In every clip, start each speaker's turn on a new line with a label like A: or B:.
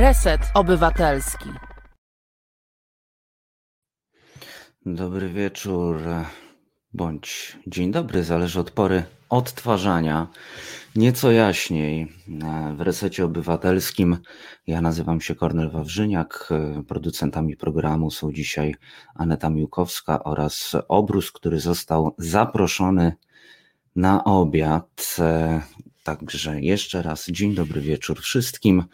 A: Reset Obywatelski.
B: Dobry wieczór, bądź dzień dobry, zależy od pory odtwarzania. Nieco jaśniej w resecie obywatelskim. Ja nazywam się Kornel Wawrzyniak. Producentami programu są dzisiaj Aneta Miłkowska oraz Obrus, który został zaproszony na obiad. Także jeszcze raz dzień dobry wieczór wszystkim.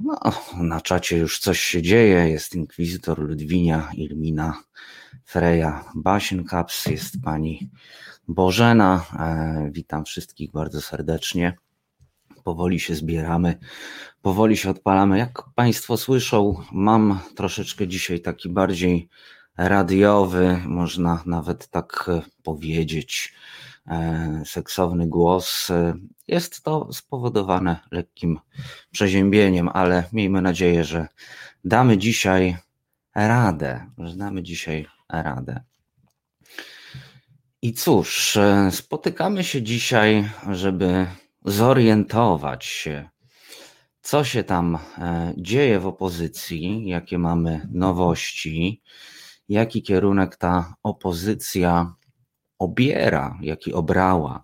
B: No, na czacie już coś się dzieje. Jest inkwizytor Ludwinia, Ilmina, Freja, Basienkaps, jest pani Bożena. E, witam wszystkich bardzo serdecznie. Powoli się zbieramy, powoli się odpalamy. Jak Państwo słyszą, mam troszeczkę dzisiaj taki bardziej radiowy, można nawet tak powiedzieć, E, seksowny głos. E, jest to spowodowane lekkim przeziębieniem, ale miejmy nadzieję, że damy dzisiaj radę, że damy dzisiaj radę. I cóż, e, spotykamy się dzisiaj, żeby zorientować się, co się tam dzieje w opozycji, jakie mamy nowości, jaki kierunek ta opozycja obiera, jaki obrała,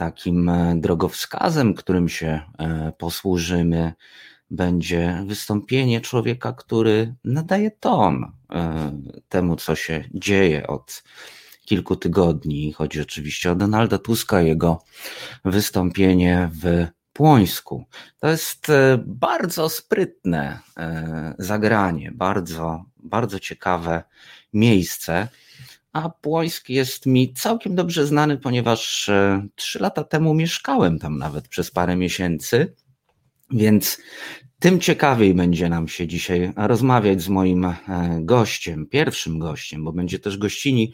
B: takim e, drogowskazem, którym się e, posłużymy, będzie wystąpienie człowieka, który nadaje ton e, temu, co się dzieje od kilku tygodni. Chodzi oczywiście o Donalda Tuska, jego wystąpienie w Płońsku. To jest bardzo sprytne zagranie, bardzo, bardzo ciekawe miejsce. A Płońsk jest mi całkiem dobrze znany, ponieważ e, trzy lata temu mieszkałem tam nawet przez parę miesięcy, więc tym ciekawiej będzie nam się dzisiaj rozmawiać z moim e, gościem, pierwszym gościem, bo będzie też gościni.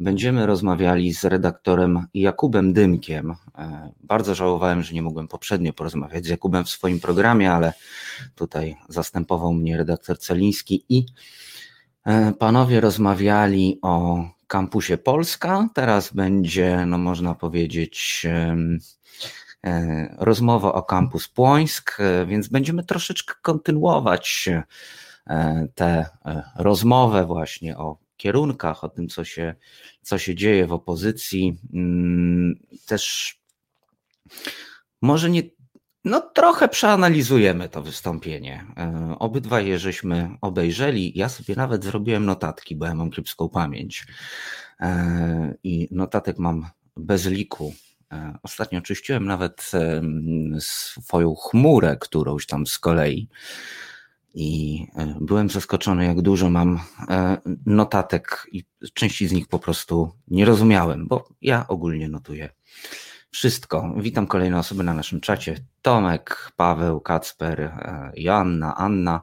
B: Będziemy rozmawiali z redaktorem Jakubem Dymkiem. E, bardzo żałowałem, że nie mogłem poprzednio porozmawiać z Jakubem w swoim programie, ale tutaj zastępował mnie redaktor Celiński i panowie rozmawiali o kampusie Polska. Teraz będzie, no można powiedzieć, e, rozmowa o kampus Płońsk, e, więc będziemy troszeczkę kontynuować tę rozmowę właśnie o kierunkach, o tym, co się, co się dzieje w opozycji. Mm, też może nie no, trochę przeanalizujemy to wystąpienie. E, obydwaj je żeśmy obejrzeli. Ja sobie nawet zrobiłem notatki, bo ja mam kiepską pamięć. E, I notatek mam bez liku. E, ostatnio czyściłem nawet swoją chmurę, którąś tam z kolei. I byłem zaskoczony, jak dużo mam notatek, i części z nich po prostu nie rozumiałem, bo ja ogólnie notuję wszystko. Witam kolejne osoby na naszym czacie. Tomek, Paweł, Kacper, e, Joanna, Anna.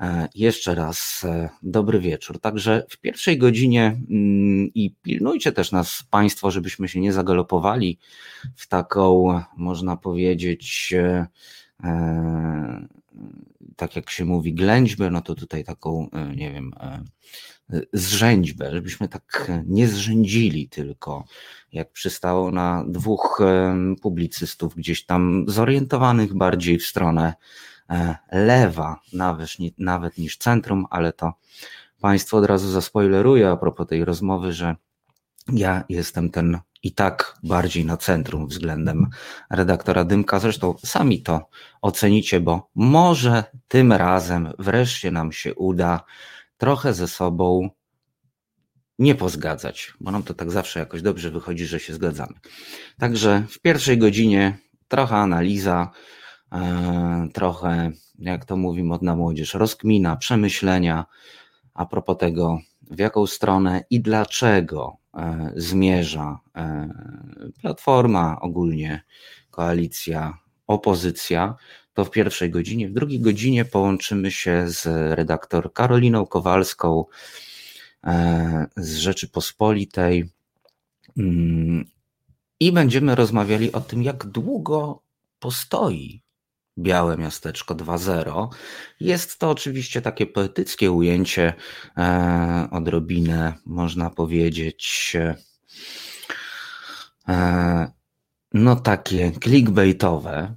B: E, jeszcze raz e, dobry wieczór. Także w pierwszej godzinie mm, i pilnujcie też nas Państwo, żebyśmy się nie zagalopowali w taką, można powiedzieć, tak jak się mówi, ględźbę, no to tutaj taką, nie wiem, zrzędźbę, żebyśmy tak nie zrzędzili tylko, jak przystało na dwóch publicystów gdzieś tam zorientowanych bardziej w stronę e, lewa, nawet, nawet niż centrum, ale to Państwo od razu zaspoileruję a propos tej rozmowy, że ja jestem ten i tak bardziej na centrum względem redaktora Dymka. Zresztą sami to ocenicie, bo może tym razem wreszcie nam się uda trochę ze sobą nie pozgadzać, bo nam to tak zawsze jakoś dobrze wychodzi, że się zgadzamy. Także w pierwszej godzinie trochę analiza, e, trochę, jak to mówi modna młodzież, rozkmina, przemyślenia a propos tego, w jaką stronę i dlaczego e, zmierza e, platforma, ogólnie koalicja, opozycja to w pierwszej godzinie. W drugiej godzinie połączymy się z redaktor Karoliną Kowalską e, z Rzeczypospolitej mm, i będziemy rozmawiali o tym, jak długo postoi Białe Miasteczko 2.0. Jest to oczywiście takie poetyckie ujęcie, e, odrobinę można powiedzieć, e, no takie clickbaitowe.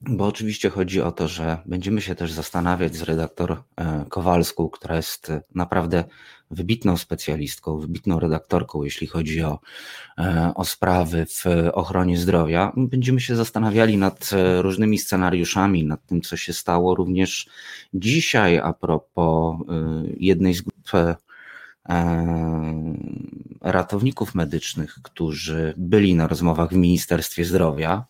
B: Bo oczywiście chodzi o to, że będziemy się też zastanawiać z redaktor e, Kowalską, która jest naprawdę wybitną specjalistką, wybitną redaktorką, jeśli chodzi o, e, o sprawy w ochronie zdrowia. Będziemy się zastanawiali nad e, różnymi scenariuszami, nad tym, co się stało również dzisiaj a propos jednej z grup ratowników medycznych, którzy byli na rozmowach w Ministerstwie Zdrowia.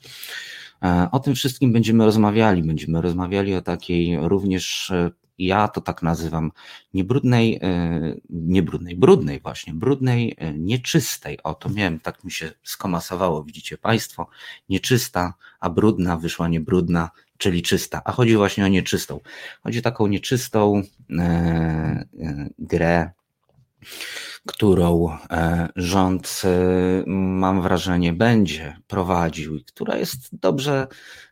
B: E, o tym wszystkim będziemy rozmawiali. Będziemy rozmawiali o takiej również, e, ja to tak nazywam, niebrudnej, e, niebrudnej, brudnej właśnie, brudnej, nieczystej. O, to miałem, tak mi się skomasowało, widzicie Państwo. Nieczysta, a brudna wyszła niebrudna, czyli czysta. A chodzi właśnie o nieczystą. Chodzi o taką nieczystą e, grę którą e, rząd, e, mam wrażenie, będzie prowadził i która jest dobrze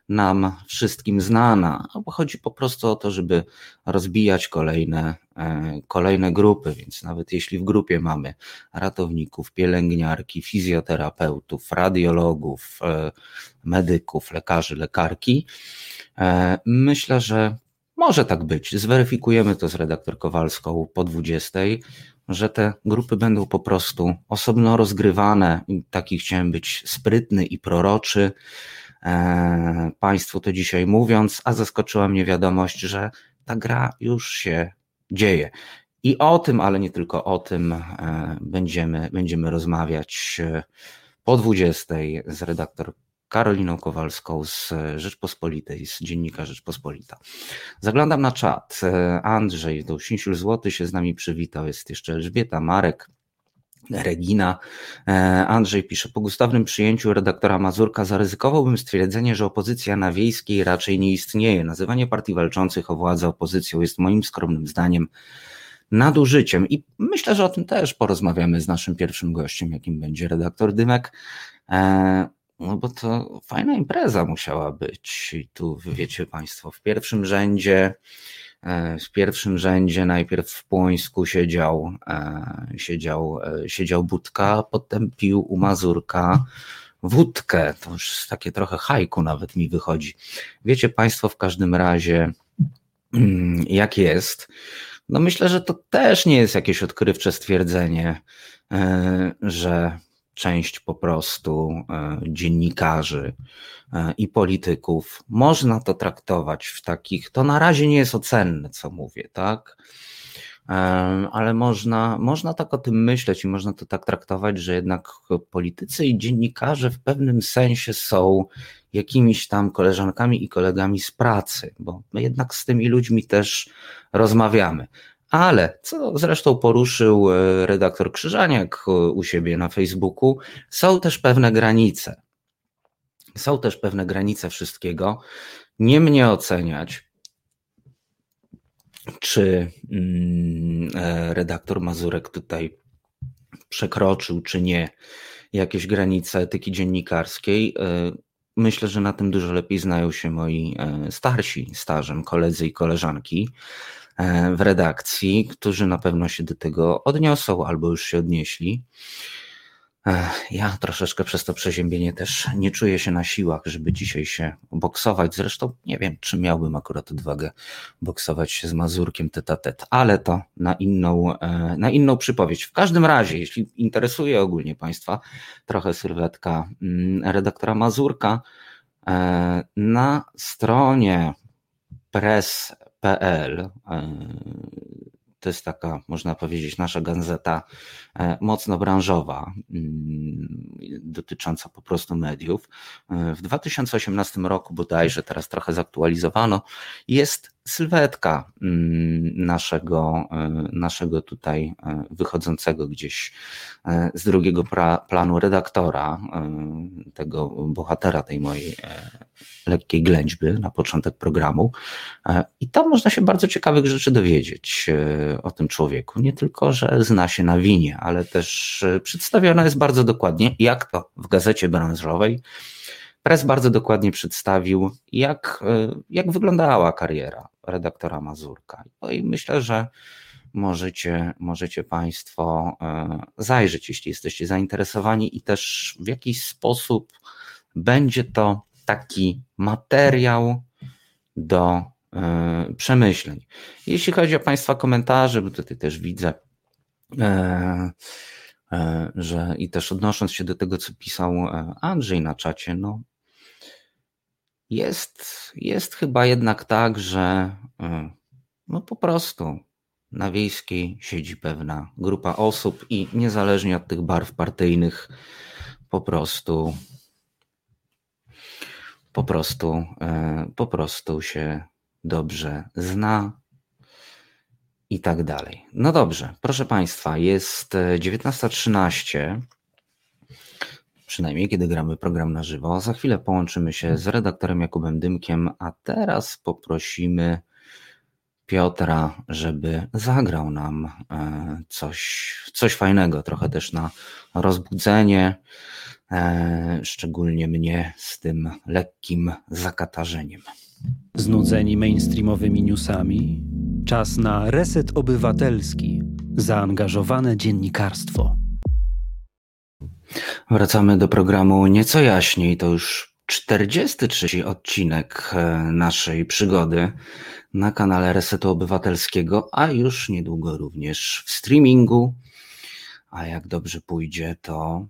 B: nam wszystkim znana. Chodzi po prostu o to, żeby rozbijać kolejne, e, kolejne grupy, więc nawet jeśli w grupie mamy ratowników, pielęgniarki, fizjoterapeutów, radiologów, medyków, lekarzy, lekarki, myślę, że może tak być. Zweryfikujemy to z redaktor Kowalską po 20 że te grupy będą po prostu osobno rozgrywane. Taki chciałem być sprytny i proroczy. E, państwu to dzisiaj mówiąc, a zaskoczyła mnie wiadomość, że ta gra już się dzieje. I o tym, ale nie tylko o tym, e, będziemy, będziemy rozmawiać e, po 20 z redaktor Karoliną Kowalską z Rzeczpospolitej, z Dziennika Rzeczpospolita. Zaglądam na czat. Andrzej Dousinsiul Złoty się z nami przywitał. Jest jeszcze Elżbieta, Marek, Regina. Andrzej pisze, po gustawnym przyjęciu redaktora Mazurka zaryzykowałbym stwierdzenie, że opozycja na wiejskiej raczej nie istnieje. Nazywanie partii walczących o władzę opozycją jest moim skromnym zdaniem nadużyciem. I myślę, że o tym też porozmawiamy z naszym pierwszym gościem, jakim będzie redaktor Dymek. No bo to fajna impreza musiała być. I tu wiecie Państwo, w pierwszym rzędzie, e, w pierwszym rzędzie najpierw w Płońsku siedział, e, siedział, e, siedział Budka, potem pił u Mazurka wódkę. To już takie trochę hajku nawet mi wychodzi. Wiecie Państwo w każdym razie, mm, jak jest. No myślę, że to też nie jest jakieś odkrywcze stwierdzenie, że część po prostu e, dziennikarzy e, i polityków. Można to traktować w takich, to na razie nie jest ocenne, co mówię, tak? E, ale można, można tak o tym myśleć i można to tak traktować, że jednak politycy i dziennikarze w pewnym sensie są jakimiś tam koleżankami i kolegami z pracy, bo my jednak z tymi ludźmi też rozmawiamy. Ale, co zresztą poruszył e, redaktor Krzyżaniak e, u siebie na Facebooku, są też pewne granice. Są też pewne granice wszystkiego. Nie mnie oceniać, czy mm, e, redaktor Mazurek tutaj przekroczył, czy nie, jakieś granice etyki dziennikarskiej. Myślę, że na tym dużo lepiej znają się moi starsi, starzem koledzy i koleżanki. E, w redakcji, którzy na pewno się do tego odniosą albo już się odnieśli. E, ja troszeczkę przez to przeziębienie też nie czuję się na siłach, żeby dzisiaj się boksować. Zresztą nie wiem, czy miałbym akurat odwagę boksować się z Mazurkiem tet tet, ale to na inną, e, na inną przypowiedź. W każdym razie, jeśli interesuje ogólnie Państwa trochę sylwetka mm, redaktora Mazurka, na stronie press PL. E, to jest taka, można powiedzieć, nasza gazeta e, mocno branżowa, mm, dotycząca po prostu mediów. E, w 2018 roku bodajże, teraz trochę zaktualizowano, jest sylwetka mm, naszego, naszego tutaj wychodzącego gdzieś z drugiego planu redaktora, tego bohatera tej mojej lekkiej ględźby na początek programu. E, I tam można się bardzo ciekawych rzeczy dowiedzieć e, o tym człowieku. Nie tylko, że zna się na winie, ale też e, przedstawiona jest bardzo dokładnie, jak to w gazecie branżowej. Press bardzo dokładnie przedstawił, jak, jak wyglądała kariera redaktora Mazurka. No i myślę, że możecie, możecie Państwo zajrzeć, jeśli jesteście zainteresowani, i też w jakiś sposób będzie to taki materiał do e, przemyśleń. Jeśli chodzi o Państwa komentarze, bo tutaj też widzę, e, e, że i też odnosząc się do tego, co pisał Andrzej na czacie, no jest, jest chyba jednak tak, że no po prostu na wiejskiej siedzi pewna grupa osób i niezależnie od tych barw partyjnych po prostu po prostu, e, po prostu się dobrze zna i tak dalej. No dobrze, proszę Państwa, jest 19.13, e, przynajmniej kiedy gramy program na żywo. Za chwilę połączymy się z redaktorem Jakubem Dymkiem, a teraz poprosimy Piotra, żeby zagrał nam e, coś, coś fajnego, trochę też na rozbudzenie. E, szczególnie mnie z tym lekkim zakatarzeniem.
C: Znudzeni mainstreamowymi newsami? Czas na reset obywatelski, zaangażowane dziennikarstwo.
B: Wracamy do programu Nieco Jaśniej. To już 43 odcinek e, naszej przygody na kanale Resetu Obywatelskiego, a już niedługo również w streamingu. A jak dobrze pójdzie, to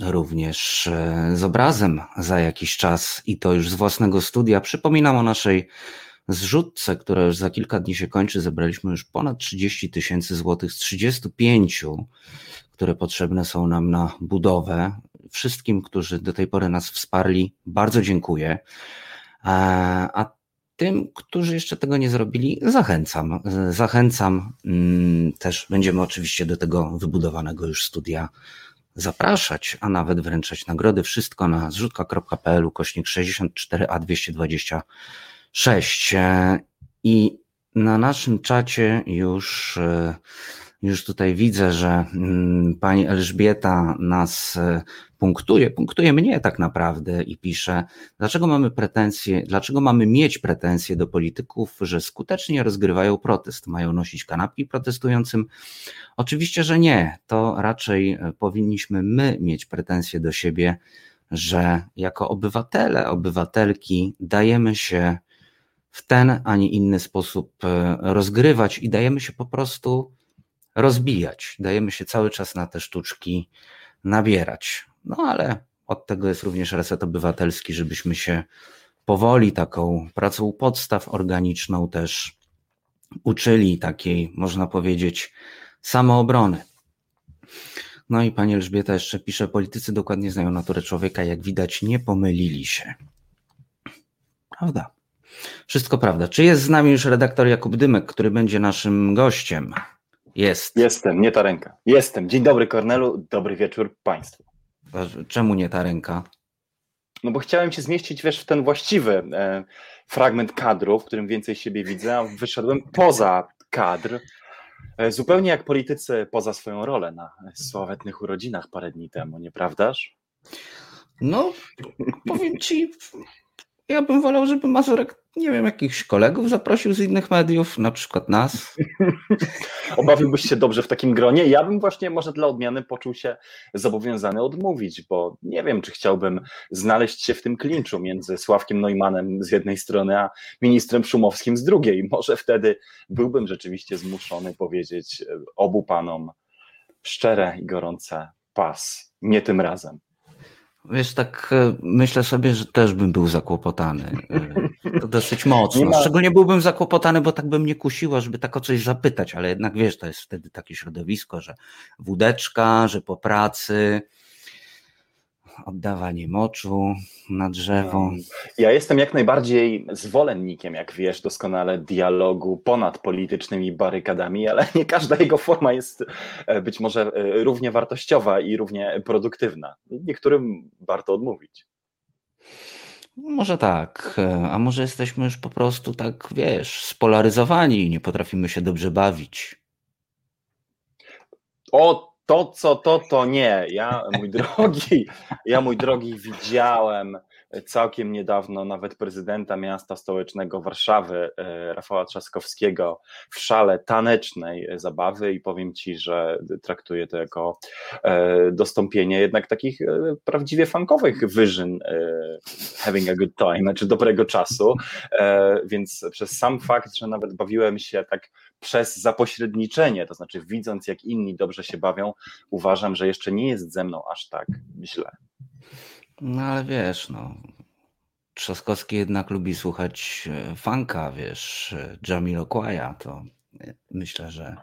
B: również e, z obrazem za jakiś czas i to już z własnego studia. Przypominam o naszej zrzutce, która już za kilka dni się kończy. Zebraliśmy już ponad 30 tysięcy złotych z 35, które potrzebne są nam na budowę. Wszystkim, którzy do tej pory nas wsparli, bardzo dziękuję. A tym, którzy jeszcze tego nie zrobili, zachęcam. Zachęcam. Mm, też będziemy oczywiście do tego wybudowanego już studia zapraszać, a nawet wręczać nagrody. Wszystko na zrzutka.pl kośnik 64 a I na naszym czacie już, e, już tutaj widzę, że mm, pani Elżbieta nas e, punktuje, punktuje mnie tak naprawdę i pisze, dlaczego mamy pretensje, dlaczego mamy mieć pretensje do polityków, że skutecznie rozgrywają protest, mają nosić kanapki protestującym? Oczywiście, że nie. To raczej e, powinniśmy my mieć pretensje do siebie, że jako obywatele, obywatelki dajemy się w ten, a nie inny sposób e, rozgrywać i dajemy się po prostu rozbijać. Dajemy się cały czas na te sztuczki nabierać. No ale od tego jest również reset obywatelski, żebyśmy się powoli taką pracą podstaw organiczną też uczyli takiej, można powiedzieć, samoobrony. No i pani Elżbieta jeszcze pisze, politycy dokładnie znają naturę człowieka, jak widać nie pomylili się. Prawda. Wszystko prawda. Czy jest z nami już redaktor Jakub Dymek, który będzie naszym gościem? Jest.
D: Jestem, nie ta ręka. Jestem. Dzień dobry Kornelu, dobry wieczór Państwu.
B: Czemu nie ta ręka?
D: No bo chciałem się zmieścić wiesz, w ten właściwy e, fragment kadru, w którym więcej siebie widzę, a wyszedłem poza kadr. E, zupełnie jak politycy poza swoją rolę na sławetnych urodzinach parę dni temu, nieprawdaż?
B: No, powiem ci, ja bym wolał, żeby Mazurek, nie wiem, jakichś kolegów zaprosił z innych mediów, na przykład nas.
D: Obawiłbyś się dobrze w takim gronie? Ja bym właśnie może dla odmiany poczuł się zobowiązany odmówić, bo nie wiem, czy chciałbym znaleźć się w tym klinczu między Sławkiem Neumannem z jednej strony, a ministrem Szumowskim z drugiej. Może wtedy byłbym rzeczywiście zmuszony powiedzieć obu panom szczere i gorące pas. Nie tym razem.
B: Wiesz, tak e, myślę sobie, że też bym był zakłopotany. E, to dosyć mocno. Ma... Szczególnie byłbym zakłopotany, bo tak bym nie kusiła, żeby tak o coś zapytać, ale jednak wiesz, to jest wtedy takie środowisko, że wódeczka, że po pracy, oddawanie moczu na drzewo.
D: Ja jestem jak najbardziej zwolennikiem, jak wiesz doskonale, dialogu ponad politycznymi barykadami, ale nie każda jego forma jest e, być może e, równie wartościowa i równie produktywna. Niektórym warto odmówić.
B: Może tak, e, a może jesteśmy już po prostu tak, wiesz, spolaryzowani i nie potrafimy się dobrze bawić.
D: O, to, co to, to nie. Ja, mój drogi, ja, mój drogi, widziałem całkiem niedawno nawet prezydenta miasta stołecznego Warszawy, e, Rafała Trzaskowskiego, w szale tanecznej zabawy i powiem Ci, że traktuję to jako e, dostąpienie jednak takich e, prawdziwie funkowych wyżyn having a good time, znaczy dobrego czasu, więc przez sam fakt, że nawet bawiłem się tak przez zapośredniczenie, to znaczy widząc jak inni dobrze się bawią, uważam, że jeszcze nie jest ze mną aż tak źle.
B: No ale wiesz, no. Trzaskowski jednak lubi słuchać e, funka, wiesz, e, Jamiroquai'a, to e, myślę, że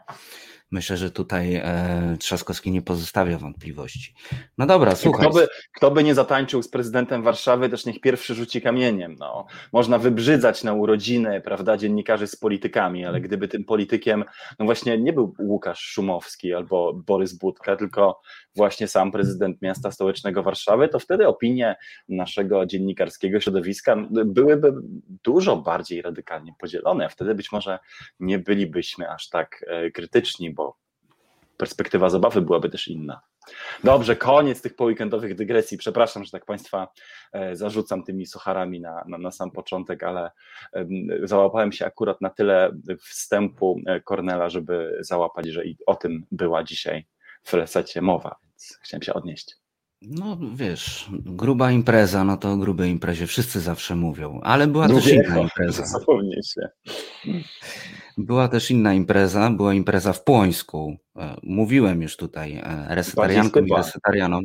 B: myślę, że tutaj e, Trzaskowski nie pozostawia wątpliwości. No dobra, słuchaj.
D: Kto by, kto by nie zatańczył z prezydentem Warszawy, też niech pierwszy rzuci kamieniem. No. Można wybrzydzać na urodziny, prawda, dziennikarzy z politykami, ale gdyby tym politykiem, no właśnie nie był Łukasz Szumowski albo Borys Budka, tylko właśnie sam prezydent miasta stołecznego Warszawy, to wtedy opinie naszego dziennikarskiego środowiska byłyby dużo bardziej radykalnie podzielone, wtedy być może nie bylibyśmy aż tak e, krytyczni, bo perspektywa zabawy byłaby też inna. Dobrze, koniec tych poweekendowych dygresji. Przepraszam, że tak Państwa e, zarzucam tymi sucharami na, na, na sam początek, ale załapałem się akurat na tyle wstępu e, Kornela, żeby załapać, że i o tym była dzisiaj w resecie mowa, więc chciałem się odnieść.
B: No wiesz, gruba impreza, no to o grubej imprezie wszyscy zawsze mówią, ale była też inna impreza.
D: się.
B: Była też inna impreza, była impreza w Płońsku. E, mówiłem już tutaj e, resetariankom i resetarianom.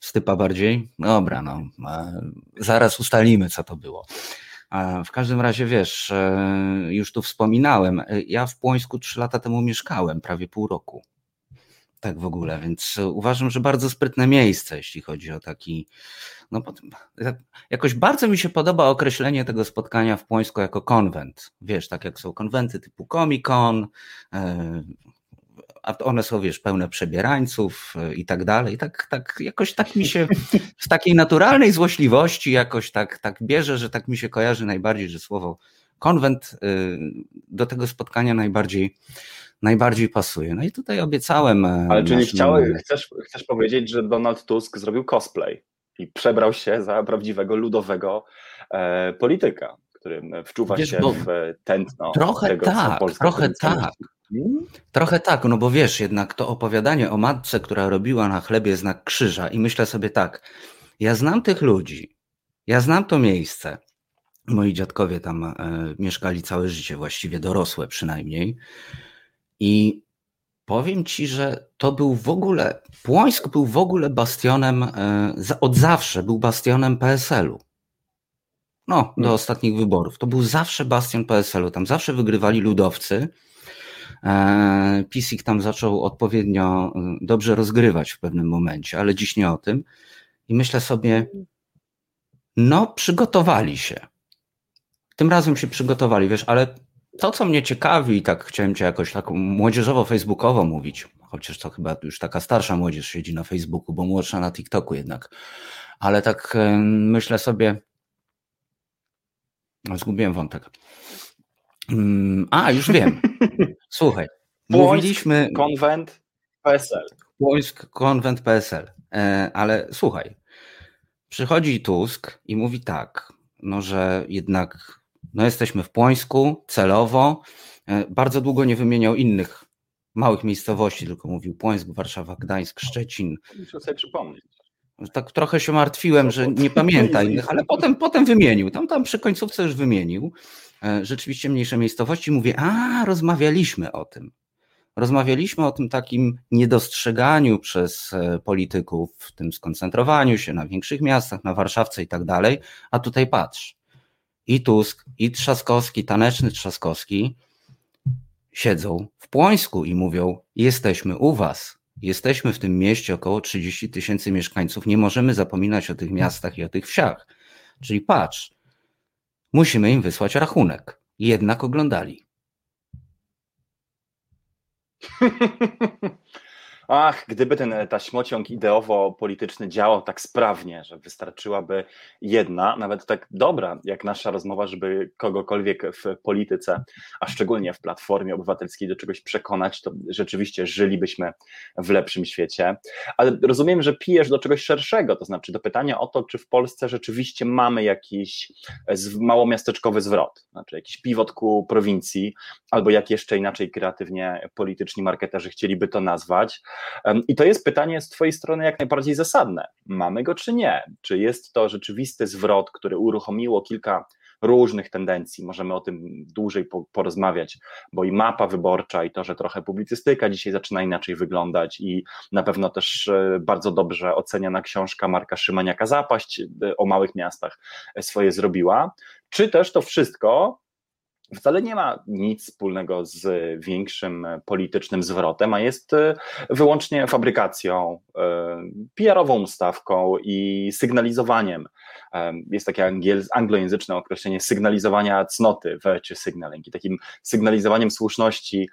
B: Stypa bardziej? Dobra, no. E, zaraz ustalimy, co to było. W każdym razie wiesz, już tu wspominałem, ja w Płońsku trzy lata temu mieszkałem, prawie pół roku tak w ogóle, więc uważam, że bardzo sprytne miejsce, jeśli chodzi o taki. No, jakoś bardzo mi się podoba określenie tego spotkania w Płońsku jako konwent. Wiesz, tak jak są konwenty typu Comic-Con, e, a one są, wiesz, pełne przebierańców e, i tak dalej. Tak, tak, jakoś tak mi się z takiej naturalnej złośliwości jakoś tak, tak bierze, że tak mi się kojarzy najbardziej, że słowo konwent e, do tego spotkania najbardziej najbardziej pasuje. No i tutaj obiecałem.
D: E, Ale czyli chciałeś, chcesz, chcesz powiedzieć, że Donald Tusk zrobił cosplay i przebrał się za prawdziwego ludowego e, polityka, który wczuwa wiesz, się w tętno.
B: Trochę
D: tego,
B: tak, trochę tak. Hmm? Trochę tak, no bo wiesz, jednak to opowiadanie o matce, która robiła na chlebie znak krzyża i myślę sobie tak, ja znam tych ludzi, ja znam to miejsce, moi dziadkowie tam e, mieszkali całe życie, właściwie dorosłe przynajmniej i powiem ci, że to był w ogóle, Płońsk był w ogóle bastionem, e, od zawsze był bastionem PSL-u. No, do hmm. ostatnich wyborów. To był zawsze bastion PSL-u. Tam zawsze wygrywali ludowcy. E, PiS ich tam zaczął odpowiednio e, dobrze rozgrywać w pewnym momencie, ale dziś nie o tym. I myślę sobie, no, przygotowali się. Tym razem się przygotowali, wiesz, ale to, co mnie ciekawi, i tak chciałem cię jakoś tak młodzieżowo-facebookowo mówić, chociaż to chyba już taka starsza młodzież siedzi na Facebooku, bo młodsza na TikToku jednak, ale tak myślę sobie, zgubiłem wątek. Mm, a, już wiem. Słuchaj, mówiliśmy...
D: Konwent PSL.
B: Płońsk, konwent PSL. E, ale słuchaj, przychodzi Tusk i mówi tak, no że jednak no jesteśmy w Płońsku celowo. E, bardzo długo nie wymieniał innych małych miejscowości, tylko mówił Płońsk, Warszawa, Gdańsk, Szczecin.
D: Muszę sobie przypomnieć.
B: Tak trochę się martwiłem, że nie pamięta innych, ale potem, potem wymienił. Tam, tam przy końcówce już wymienił. E, rzeczywiście mniejsze miejscowości. Mówię, a rozmawialiśmy o tym. Rozmawialiśmy o tym takim niedostrzeganiu przez e, polityków, w tym skoncentrowaniu się na większych miastach, na Warszawce i tak dalej. A tutaj patrz, i Tusk, i Trzaskowski, taneczny Trzaskowski siedzą w Płońsku i mówią: Jesteśmy u Was, jesteśmy w tym mieście około 30 tysięcy mieszkańców, nie możemy zapominać o tych miastach i o tych wsiach. Czyli patrz, musimy im wysłać rachunek. Jednak oglądali.
D: Ach, gdyby ten taśmociąg ideowo-polityczny działał tak sprawnie, że wystarczyłaby jedna, nawet tak dobra, jak nasza rozmowa, żeby kogokolwiek w polityce, a szczególnie w Platformie Obywatelskiej do czegoś przekonać, to rzeczywiście żylibyśmy w lepszym świecie. Ale rozumiem, że pijesz do czegoś szerszego, to znaczy do pytania o to, czy w Polsce rzeczywiście mamy jakiś małomiasteczkowy zwrot, znaczy jakiś pivot ku prowincji, albo jak jeszcze inaczej kreatywnie polityczni marketerzy chcieliby to nazwać. I to jest pytanie z Twojej strony jak najbardziej zasadne. Mamy go czy nie? Czy jest to rzeczywisty zwrot, który uruchomiło kilka różnych tendencji. Możemy o tym dłużej porozmawiać, bo i mapa wyborcza, i to, że trochę publicystyka dzisiaj zaczyna inaczej wyglądać, i na pewno też e, bardzo dobrze oceniana książka Marka Szymaniaka Zapaść e, o małych miastach swoje zrobiła. Czy też to wszystko wcale nie ma nic wspólnego z większym politycznym zwrotem, a jest e, wyłącznie fabrykacją, e, PR-ową ustawką i sygnalizowaniem. E, jest takie anglojęzyczne określenie sygnalizowania cnoty, virtue signaling, i takim sygnalizowaniem słuszności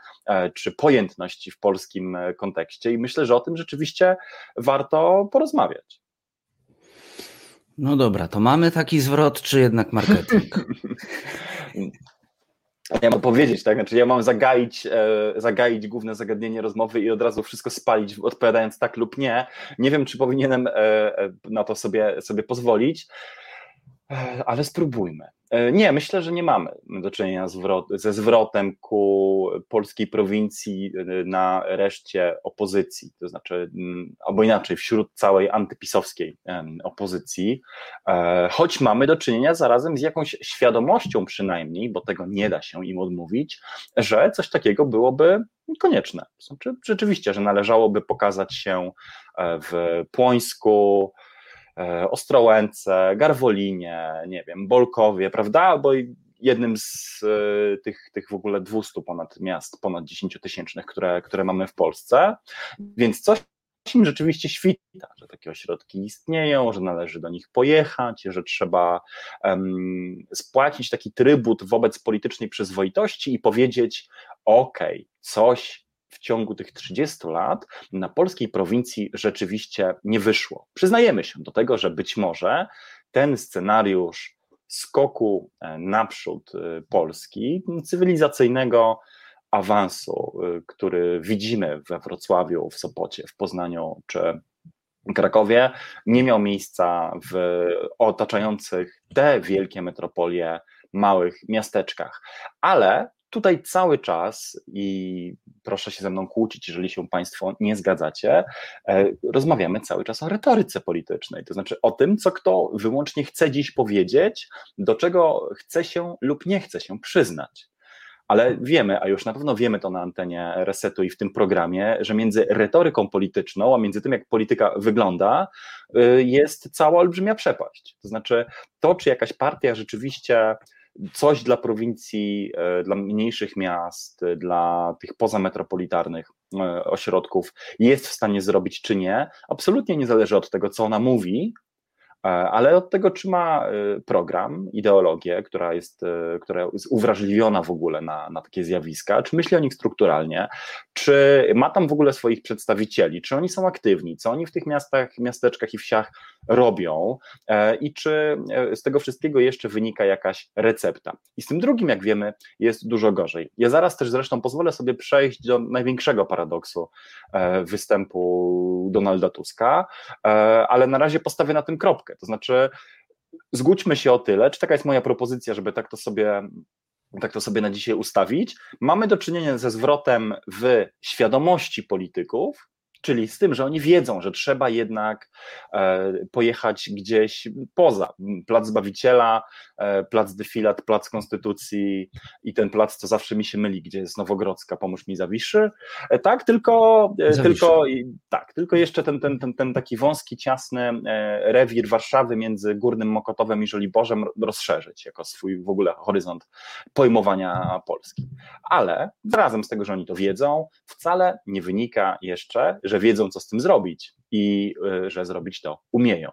D: czy pojętności w polskim kontekście. I myślę, że o tym rzeczywiście warto porozmawiać.
B: No dobra, to mamy taki zwrot, czy jednak marketing?
D: Ja mam powiedzieć, tak? Znaczy, ja mam zagaić, e, zagaić główne zagadnienie rozmowy i od razu wszystko spalić, odpowiadając tak lub nie. Nie wiem, czy powinienem e, e, na to sobie, sobie pozwolić. E, ale spróbujmy. E, nie, myślę, że nie mamy do czynienia ze zwrotem ku polskiej prowincji e, na reszcie opozycji, to znaczy, mm, albo inaczej, wśród całej antypisowskiej opozycji, choć mamy do czynienia zarazem z jakąś świadomością przynajmniej, bo tego nie da się im odmówić, że coś takiego byłoby konieczne. Znaczy, rzeczywiście, że należałoby pokazać się w Płońsku, E, Ostrołęce, Garwolinie, nie wiem, Bolkowie, prawda? Albo jednym z e, tych, tych w ogóle 200 ponad miast, ponad 10 tysięcznych, które, które mamy w Polsce. Więc coś im rzeczywiście świta, że takie ośrodki istnieją, że należy do nich pojechać, że trzeba um, spłacić taki trybut wobec politycznej przyzwoitości i powiedzieć: OK, coś w ciągu tych 30 lat na polskiej prowincji rzeczywiście nie wyszło. Przyznajemy się do tego, że być może ten scenariusz skoku e, naprzód e, Polski, cywilizacyjnego awansu, e, który widzimy we Wrocławiu, w Sopocie, w Poznaniu czy Krakowie, nie miał miejsca w otaczających te wielkie metropolie małych miasteczkach. Ale tutaj cały czas, i proszę się ze mną kłócić, jeżeli się Państwo nie zgadzacie, e, rozmawiamy cały czas o retoryce politycznej, to znaczy o tym, co kto wyłącznie chce dziś powiedzieć, do czego chce się lub nie chce się przyznać. Ale wiemy, a już na pewno wiemy to na antenie Resetu i w tym programie, że między retoryką polityczną, a między tym, jak polityka wygląda, y, jest cała olbrzymia przepaść. To znaczy, to, czy jakaś partia rzeczywiście coś dla prowincji, e, dla mniejszych miast, dla tych pozametropolitarnych e, ośrodków jest w stanie zrobić czy nie, absolutnie nie zależy od tego, co ona mówi, E, ale od tego, czy ma program, ideologię, która jest, która jest uwrażliwiona w ogóle na, na takie zjawiska, czy myśli o nich strukturalnie, czy ma tam w ogóle swoich przedstawicieli, czy oni są aktywni, co oni w tych miastach, miasteczkach i wsiach robią i czy z tego wszystkiego jeszcze wynika jakaś recepta. I z tym drugim, jak wiemy, jest dużo gorzej. Ja zaraz też zresztą pozwolę sobie przejść do największego paradoksu występu Donalda Tuska, ale na razie postawię na tym kropkę to znaczy, zgódźmy się o tyle, czy taka jest moja propozycja, żeby tak to sobie tak to sobie na dzisiaj ustawić. Mamy do czynienia ze zwrotem w świadomości polityków, czyli z tym, że oni wiedzą, że trzeba jednak e, pojechać gdzieś poza. Plac Zbawiciela, e, Plac Defilat, Plac Konstytucji i ten plac, co zawsze mi się myli, gdzie jest Nowogrodzka, pomóż mi Zawiszy, e, tak, tylko, tylko tak, tylko jeszcze ten, ten, ten, ten taki wąski, ciasny rewir Warszawy między Górnym Mokotowem i Żoliborzem rozszerzyć jako swój w ogóle horyzont pojmowania Polski. Ale razem z tego, że oni to wiedzą, wcale nie wynika jeszcze, że wiedzą, co z tym zrobić i y, że zrobić to umieją.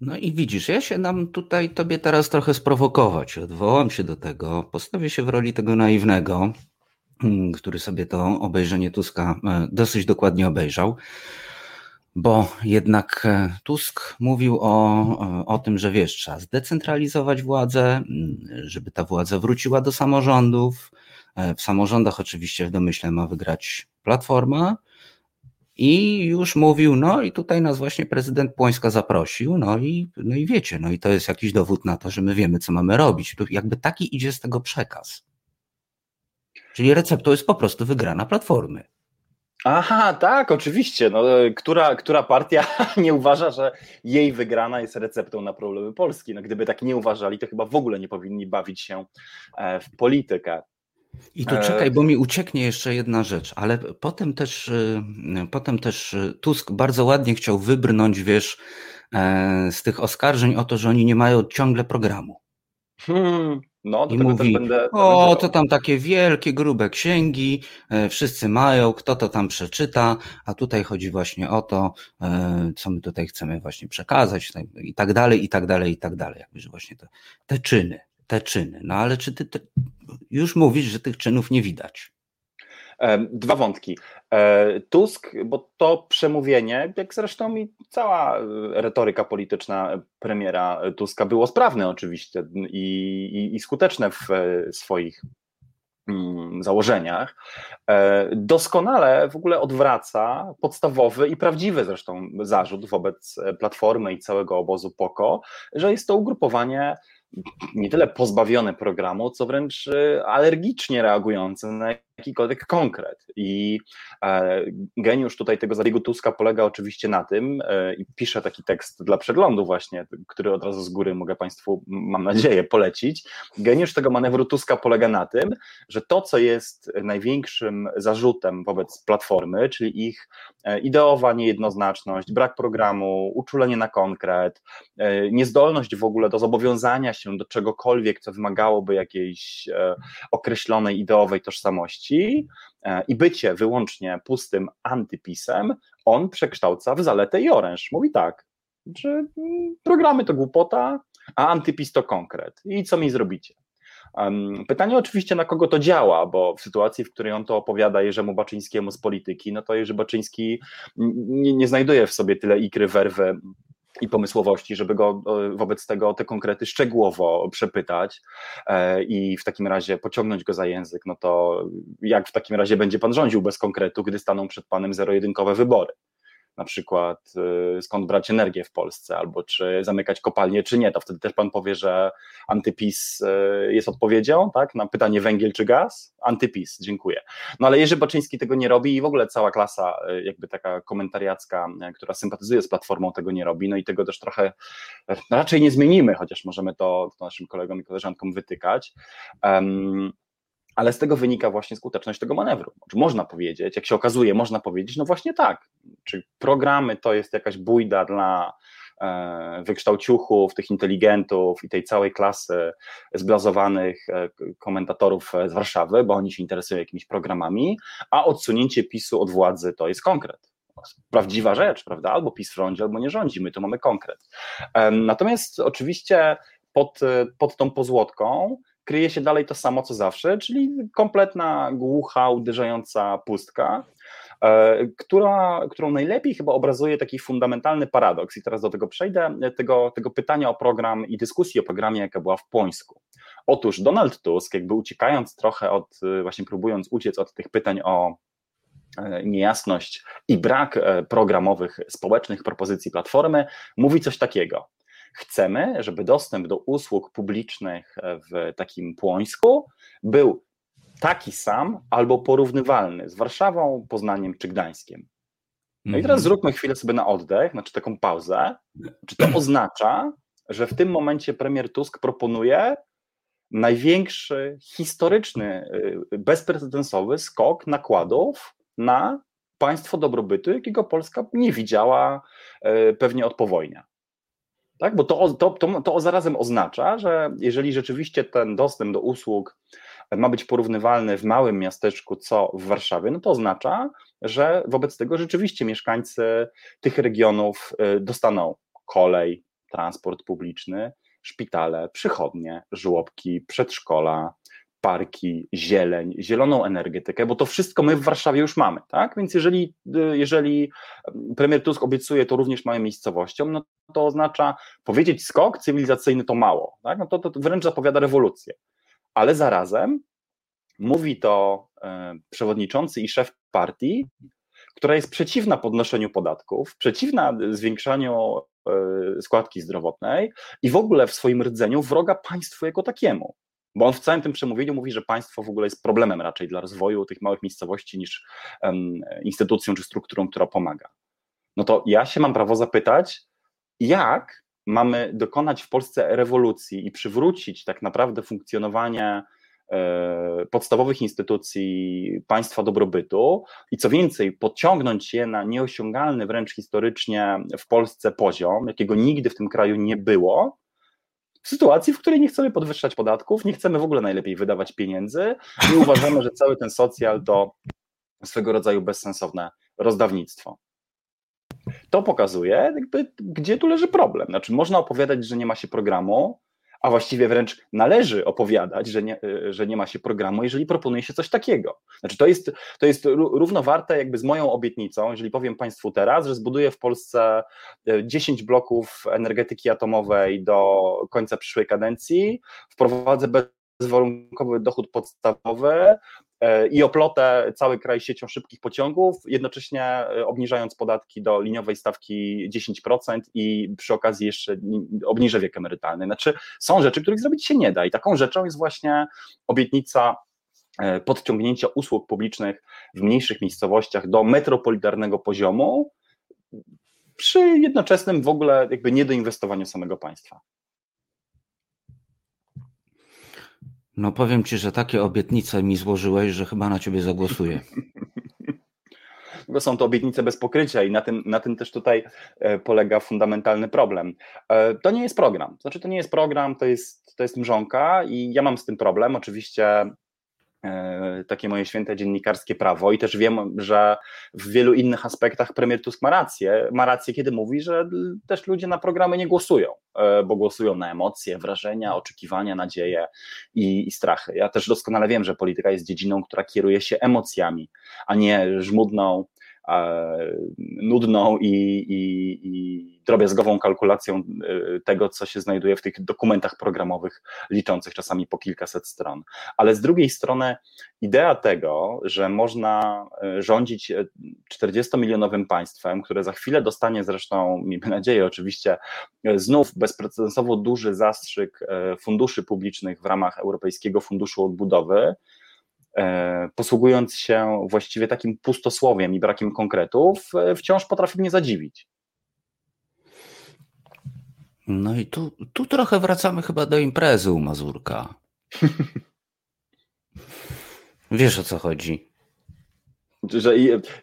B: No i widzisz, ja się nam tutaj tobie teraz trochę sprowokować. Odwołam się do tego, postawię się w roli tego naiwnego mm, który sobie to obejrzenie Tuska dosyć dokładnie obejrzał bo jednak Tusk mówił o, o tym, że wiesz, trzeba zdecentralizować władzę, mm, żeby ta władza wróciła do samorządów. W samorządach oczywiście w domyśle ma wygrać Platforma, i już mówił, no i tutaj nas właśnie prezydent Płońska zaprosił, no i, no i wiecie, no i to jest jakiś dowód na to, że my wiemy, co mamy robić. Jakby taki idzie z tego przekaz. Czyli receptą jest po prostu wygrana platformy.
D: Aha, tak, oczywiście. No, która, która partia nie uważa, że jej wygrana jest receptą na problemy Polski? No, gdyby tak nie uważali, to chyba w ogóle nie powinni bawić się e, w politykę.
B: I tu czekaj, e, bo mi ucieknie jeszcze jedna rzecz, ale potem też, y, potem też y, Tusk bardzo ładnie chciał wybrnąć, wiesz, e, z tych oskarżeń o to, że oni nie mają ciągle programu.
D: Hmm, no,
B: I mówi, będę, o, to tam takie wielkie, grube księgi, e, wszyscy mają, kto to tam przeczyta, a tutaj chodzi właśnie o to, co my tutaj chcemy właśnie przekazać i tak dalej, i tak dalej, i tak dalej. Jakby, że właśnie te, te czyny, te czyny. No ale czy ty te, już mówisz, że tych czynów nie widać?
D: Dwa wątki. E, Tusk, bo to przemówienie, jak zresztą i cała retoryka polityczna premiera Tuska było sprawne oczywiście i, i, i skuteczne w swoich mm, założeniach, e, doskonale w ogóle odwraca podstawowy i prawdziwy zresztą zarzut wobec Platformy i całego obozu POKO, że jest to ugrupowanie nie tyle pozbawione programu, co wręcz e, alergicznie reagujące na jakikolwiek konkret. I e, geniusz tutaj tego zabiegu Tuska polega oczywiście na tym, e, i piszę taki tekst dla przeglądu właśnie, który od razu z góry mogę Państwu, mam nadzieję, polecić. Geniusz tego manewru Tuska polega na tym, że to, co jest największym zarzutem wobec Platformy, czyli ich e, ideowa niejednoznaczność, brak programu, uczulenie na konkret, niezdolność w ogóle do zobowiązania się do czegokolwiek, co wymagałoby jakiejś określonej ideowej tożsamości, E, i bycie wyłącznie pustym antypisem, on przekształca w zaletę i oręż. Mówi tak, że mm, programy to głupota, a antypis to konkret. I co mi zrobicie? Pytanie oczywiście, na kogo to działa, bo w sytuacji, w której on to opowiada Jerzemu Baczyńskiemu z polityki, no to Jerzy Baczyński nie, nie znajduje w sobie tyle ikry, werwy i pomysłowości, żeby go wobec tego te konkrety szczegółowo przepytać e, i w takim razie pociągnąć go za język, no to jak w takim razie będzie pan rządził bez konkretu, gdy staną przed panem zero-jedynkowe wybory? Na przykład y, skąd brać energię w Polsce, albo czy zamykać kopalnie, czy nie, to wtedy też pan powie, że antypis y, jest odpowiedzią, tak, na pytanie węgiel czy gaz? Antypis, dziękuję. No ale Jerzy Baczyński tego nie robi i w ogóle cała klasa y, jakby taka komentariacka, która sympatyzuje z Platformą tego nie robi, no i tego też trochę raczej nie zmienimy, chociaż możemy to, to naszym kolegom i koleżankom wytykać. Ale z tego wynika właśnie skuteczność tego manewru. Czy można powiedzieć, jak się okazuje, można powiedzieć, no właśnie tak, czy programy to jest jakaś bójda dla e, wykształciuchów, tych inteligentów i tej całej klasy zblazowanych e, komentatorów z Warszawy, bo oni się interesują jakimiś programami, a odsunięcie PiSu od władzy to jest konkret. Prawdziwa rzecz, prawda? Albo PiS rządzi, albo nie rządzi, my tu mamy konkret. Natomiast oczywiście pod, pod tą pozłotką kryje się dalej to samo co zawsze, czyli kompletna, głucha, uderzająca pustka, e, która, którą najlepiej chyba obrazuje taki fundamentalny paradoks. I teraz do tego przejdę, tego, tego pytania o program i dyskusji o programie, jaka była w Pońsku. Otóż Donald Tusk, jakby uciekając trochę od, właśnie próbując uciec od tych pytań o e, niejasność i brak e, programowych, społecznych propozycji Platformy, mówi coś takiego. Chcemy, żeby dostęp do usług publicznych w takim Płońsku był taki sam albo porównywalny z Warszawą, Poznaniem czy Gdańskiem. No i teraz mhm. zróbmy chwilę sobie na oddech, znaczy taką pauzę. Czy to oznacza, że w tym momencie premier Tusk proponuje największy historyczny, y, bezprecedensowy skok nakładów na państwo dobrobytu, jakiego Polska nie widziała y, pewnie od powojnia? Tak? Bo to, to, to, to zarazem oznacza, że jeżeli rzeczywiście ten dostęp do usług ma być porównywalny w małym miasteczku co w Warszawie, no to oznacza, że wobec tego rzeczywiście mieszkańcy tych regionów y, dostaną kolej, transport publiczny, szpitale, przychodnie, żłobki, przedszkola, parki, zieleń, zieloną energetykę, bo to wszystko my w Warszawie już mamy, tak? Więc jeżeli, jeżeli premier Tusk obiecuje to również małym miejscowościom, no to oznacza powiedzieć skok cywilizacyjny to mało, tak? No to, to wręcz zapowiada rewolucję. Ale zarazem mówi to e, przewodniczący i szef partii, która jest przeciwna podnoszeniu podatków, przeciwna zwiększaniu składki zdrowotnej i w ogóle w swoim rdzeniu wroga państwu jako takiemu. Bo on w całym tym przemówieniu mówi, że państwo w ogóle jest problemem raczej dla rozwoju tych małych miejscowości niż um, instytucją czy strukturą, która pomaga. No to ja się mam prawo zapytać, jak mamy dokonać w Polsce rewolucji i przywrócić tak naprawdę funkcjonowanie e, podstawowych instytucji państwa dobrobytu i co więcej, podciągnąć je na nieosiągalny wręcz historycznie w Polsce poziom, jakiego nigdy w tym kraju nie było, w sytuacji, w której nie chcemy podwyższać podatków, nie chcemy w ogóle najlepiej wydawać pieniędzy i uważamy, że cały ten socjal to swego rodzaju bezsensowne rozdawnictwo. To pokazuje, jakby, gdzie tu leży problem. Znaczy, można opowiadać, że nie ma się programu, a właściwie wręcz należy opowiadać, że nie, że nie ma się programu, jeżeli proponuje się coś takiego. Znaczy to jest, to jest równowarte jakby z moją obietnicą, jeżeli powiem Państwu teraz, że zbuduję w Polsce 10 e, bloków energetyki atomowej do końca przyszłej kadencji, wprowadzę bezwarunkowy dochód podstawowy, i oplotę cały kraj siecią szybkich pociągów, jednocześnie e, obniżając podatki do liniowej stawki 10% i przy okazji jeszcze obniżę wiek emerytalny. Znaczy, są rzeczy, których zrobić się nie da i taką rzeczą jest właśnie obietnica e, podciągnięcia usług publicznych w mniejszych miejscowościach do metropolitarnego poziomu przy jednoczesnym w ogóle jakby niedoinwestowaniu samego państwa.
B: No powiem ci, że takie obietnice mi złożyłeś, że chyba na ciebie zagłosuję.
D: Są to obietnice bez pokrycia i na tym, na tym też tutaj e, polega fundamentalny problem. E, to nie jest program. Znaczy, to nie jest program, to jest, to jest mrzonka i ja mam z tym problem. Oczywiście takie moje święte dziennikarskie prawo i też wiem, że w wielu innych aspektach premier Tusk ma rację, ma rację, kiedy mówi, że też ludzie na programy nie głosują, e, bo głosują na emocje, wrażenia, oczekiwania, nadzieje i, i strachy. Ja też doskonale wiem, że polityka jest dziedziną, która kieruje się emocjami, a nie żmudną, nudną i, i, i drobiazgową kalkulacją e, tego, co się znajduje w tych dokumentach programowych, liczących czasami po kilkaset stron. Ale z drugiej strony, idea tego, że można e, rządzić 40-milionowym e, państwem, które za chwilę dostanie zresztą, miejmy nadzieję, oczywiście, znów bezprecedensowo duży zastrzyk funduszy publicznych w ramach Europejskiego Funduszu Odbudowy, E, posługując się właściwie takim pustosłowiem i brakiem konkretów, e, wciąż potrafi mnie zadziwić.
B: No i tu, tu trochę wracamy chyba do imprezy u Mazurka. Wiesz o co chodzi.
D: Że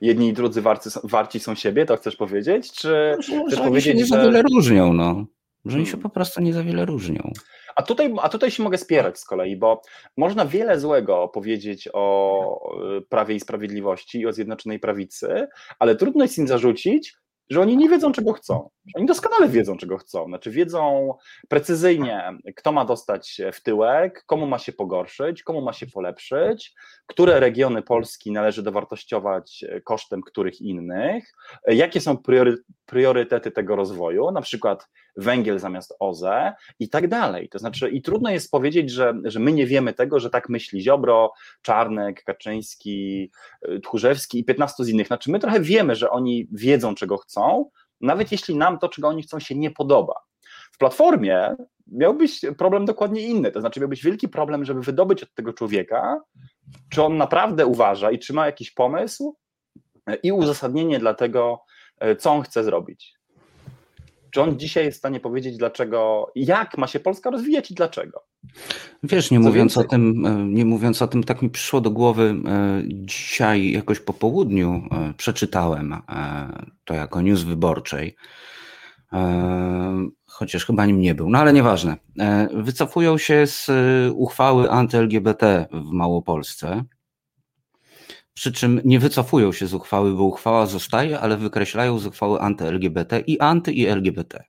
D: jedni i drudzy warci, warci są siebie, to chcesz powiedzieć? Czy
B: no, chcesz powiedzieć, się nie że... za wiele różnią, no. Że oni się hmm. po prostu nie za wiele różnią.
D: A tutaj, a tutaj się mogę spierać z kolei, bo można wiele złego powiedzieć o Prawie i Sprawiedliwości i o Zjednoczonej Prawicy, ale trudno jest im zarzucić, że oni nie wiedzą, czego chcą. Oni doskonale wiedzą, czego chcą. Znaczy, wiedzą precyzyjnie, kto ma dostać w tyłek, komu ma się pogorszyć, komu ma się polepszyć, które regiony Polski należy dowartościować kosztem których innych, jakie są priory, priorytety tego rozwoju, na przykład węgiel zamiast OZE i tak dalej. To znaczy, i trudno jest powiedzieć, że, że my nie wiemy tego, że tak myśli Ziobro, Czarnek, Kaczyński, Tchórzewski i 15 z innych. Znaczy, my trochę wiemy, że oni wiedzą, czego chcą, nawet jeśli nam to, czego oni chcą, się nie podoba. W platformie miał być problem dokładnie inny. To znaczy, miał być wielki problem, żeby wydobyć od tego człowieka, czy on naprawdę uważa i czy ma jakiś pomysł i uzasadnienie dla tego, co on chce zrobić. Czy on dzisiaj jest w stanie powiedzieć, dlaczego, jak ma się Polska rozwijać i dlaczego?
B: Wiesz, nie mówiąc o tym, e, nie mówiąc o tym, tak mi przyszło do głowy e, dzisiaj jakoś po południu e, przeczytałem to jako news wyborczej, chociaż chyba nim nie był, no ale nieważne. Wycofują się z uchwały anty-LGBT w Małopolsce. Przy czym nie wycofują się z uchwały, bo uchwała zostaje, ale wykreślają z uchwały anty-LGBT i anty i LGBT.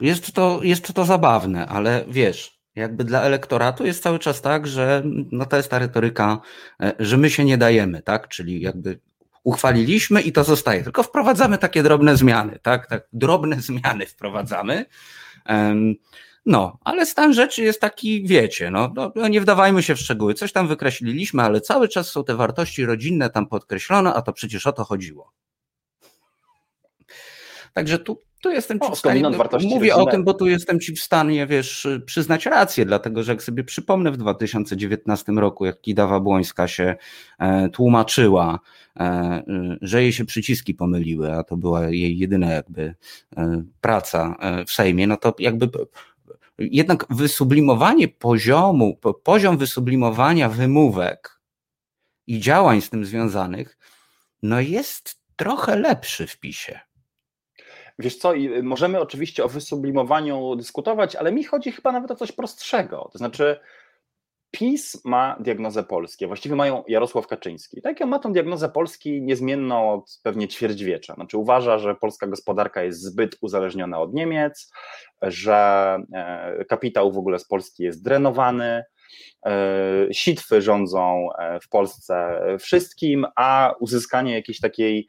B: Jest to, jest to zabawne, ale wiesz, jakby dla elektoratu jest cały czas tak, że no to jest ta retoryka, e, że my się nie dajemy, tak? Czyli jakby uchwaliliśmy i to zostaje, tylko wprowadzamy takie drobne zmiany, tak? tak drobne zmiany wprowadzamy. No, ale stan rzeczy jest taki, wiecie, no, no, no, nie wdawajmy się w szczegóły, coś tam wykreśliliśmy, ale cały czas są te wartości rodzinne tam podkreślone, a to przecież o to chodziło. Także tu, tu jestem ci w stanie, mówię o tym, bo tu jestem ci w stanie, wiesz, przyznać rację, dlatego że jak sobie przypomnę w 2019 roku, jak Kidawa Błońska się e, tłumaczyła, e, że jej się przyciski pomyliły, a to była jej jedyna jakby e, praca e, w Sejmie, no to jakby jednak wysublimowanie poziomu, poziom wysublimowania wymówek i działań z tym związanych, no jest trochę lepszy w PiSie.
D: Wiesz co, możemy oczywiście o wysublimowaniu dyskutować, ale mi chodzi chyba nawet o coś prostszego. To znaczy, PiS ma diagnozę Polski, właściwie mają Jarosław Kaczyński. Tak, on ma tą diagnozę Polski niezmienną od pewnie ćwierćwiecza. Znaczy uważa, że polska gospodarka jest zbyt uzależniona od Niemiec, że e, kapitał w ogóle z Polski jest drenowany, e, sitwy rządzą e, w Polsce wszystkim, a uzyskanie jakiejś takiej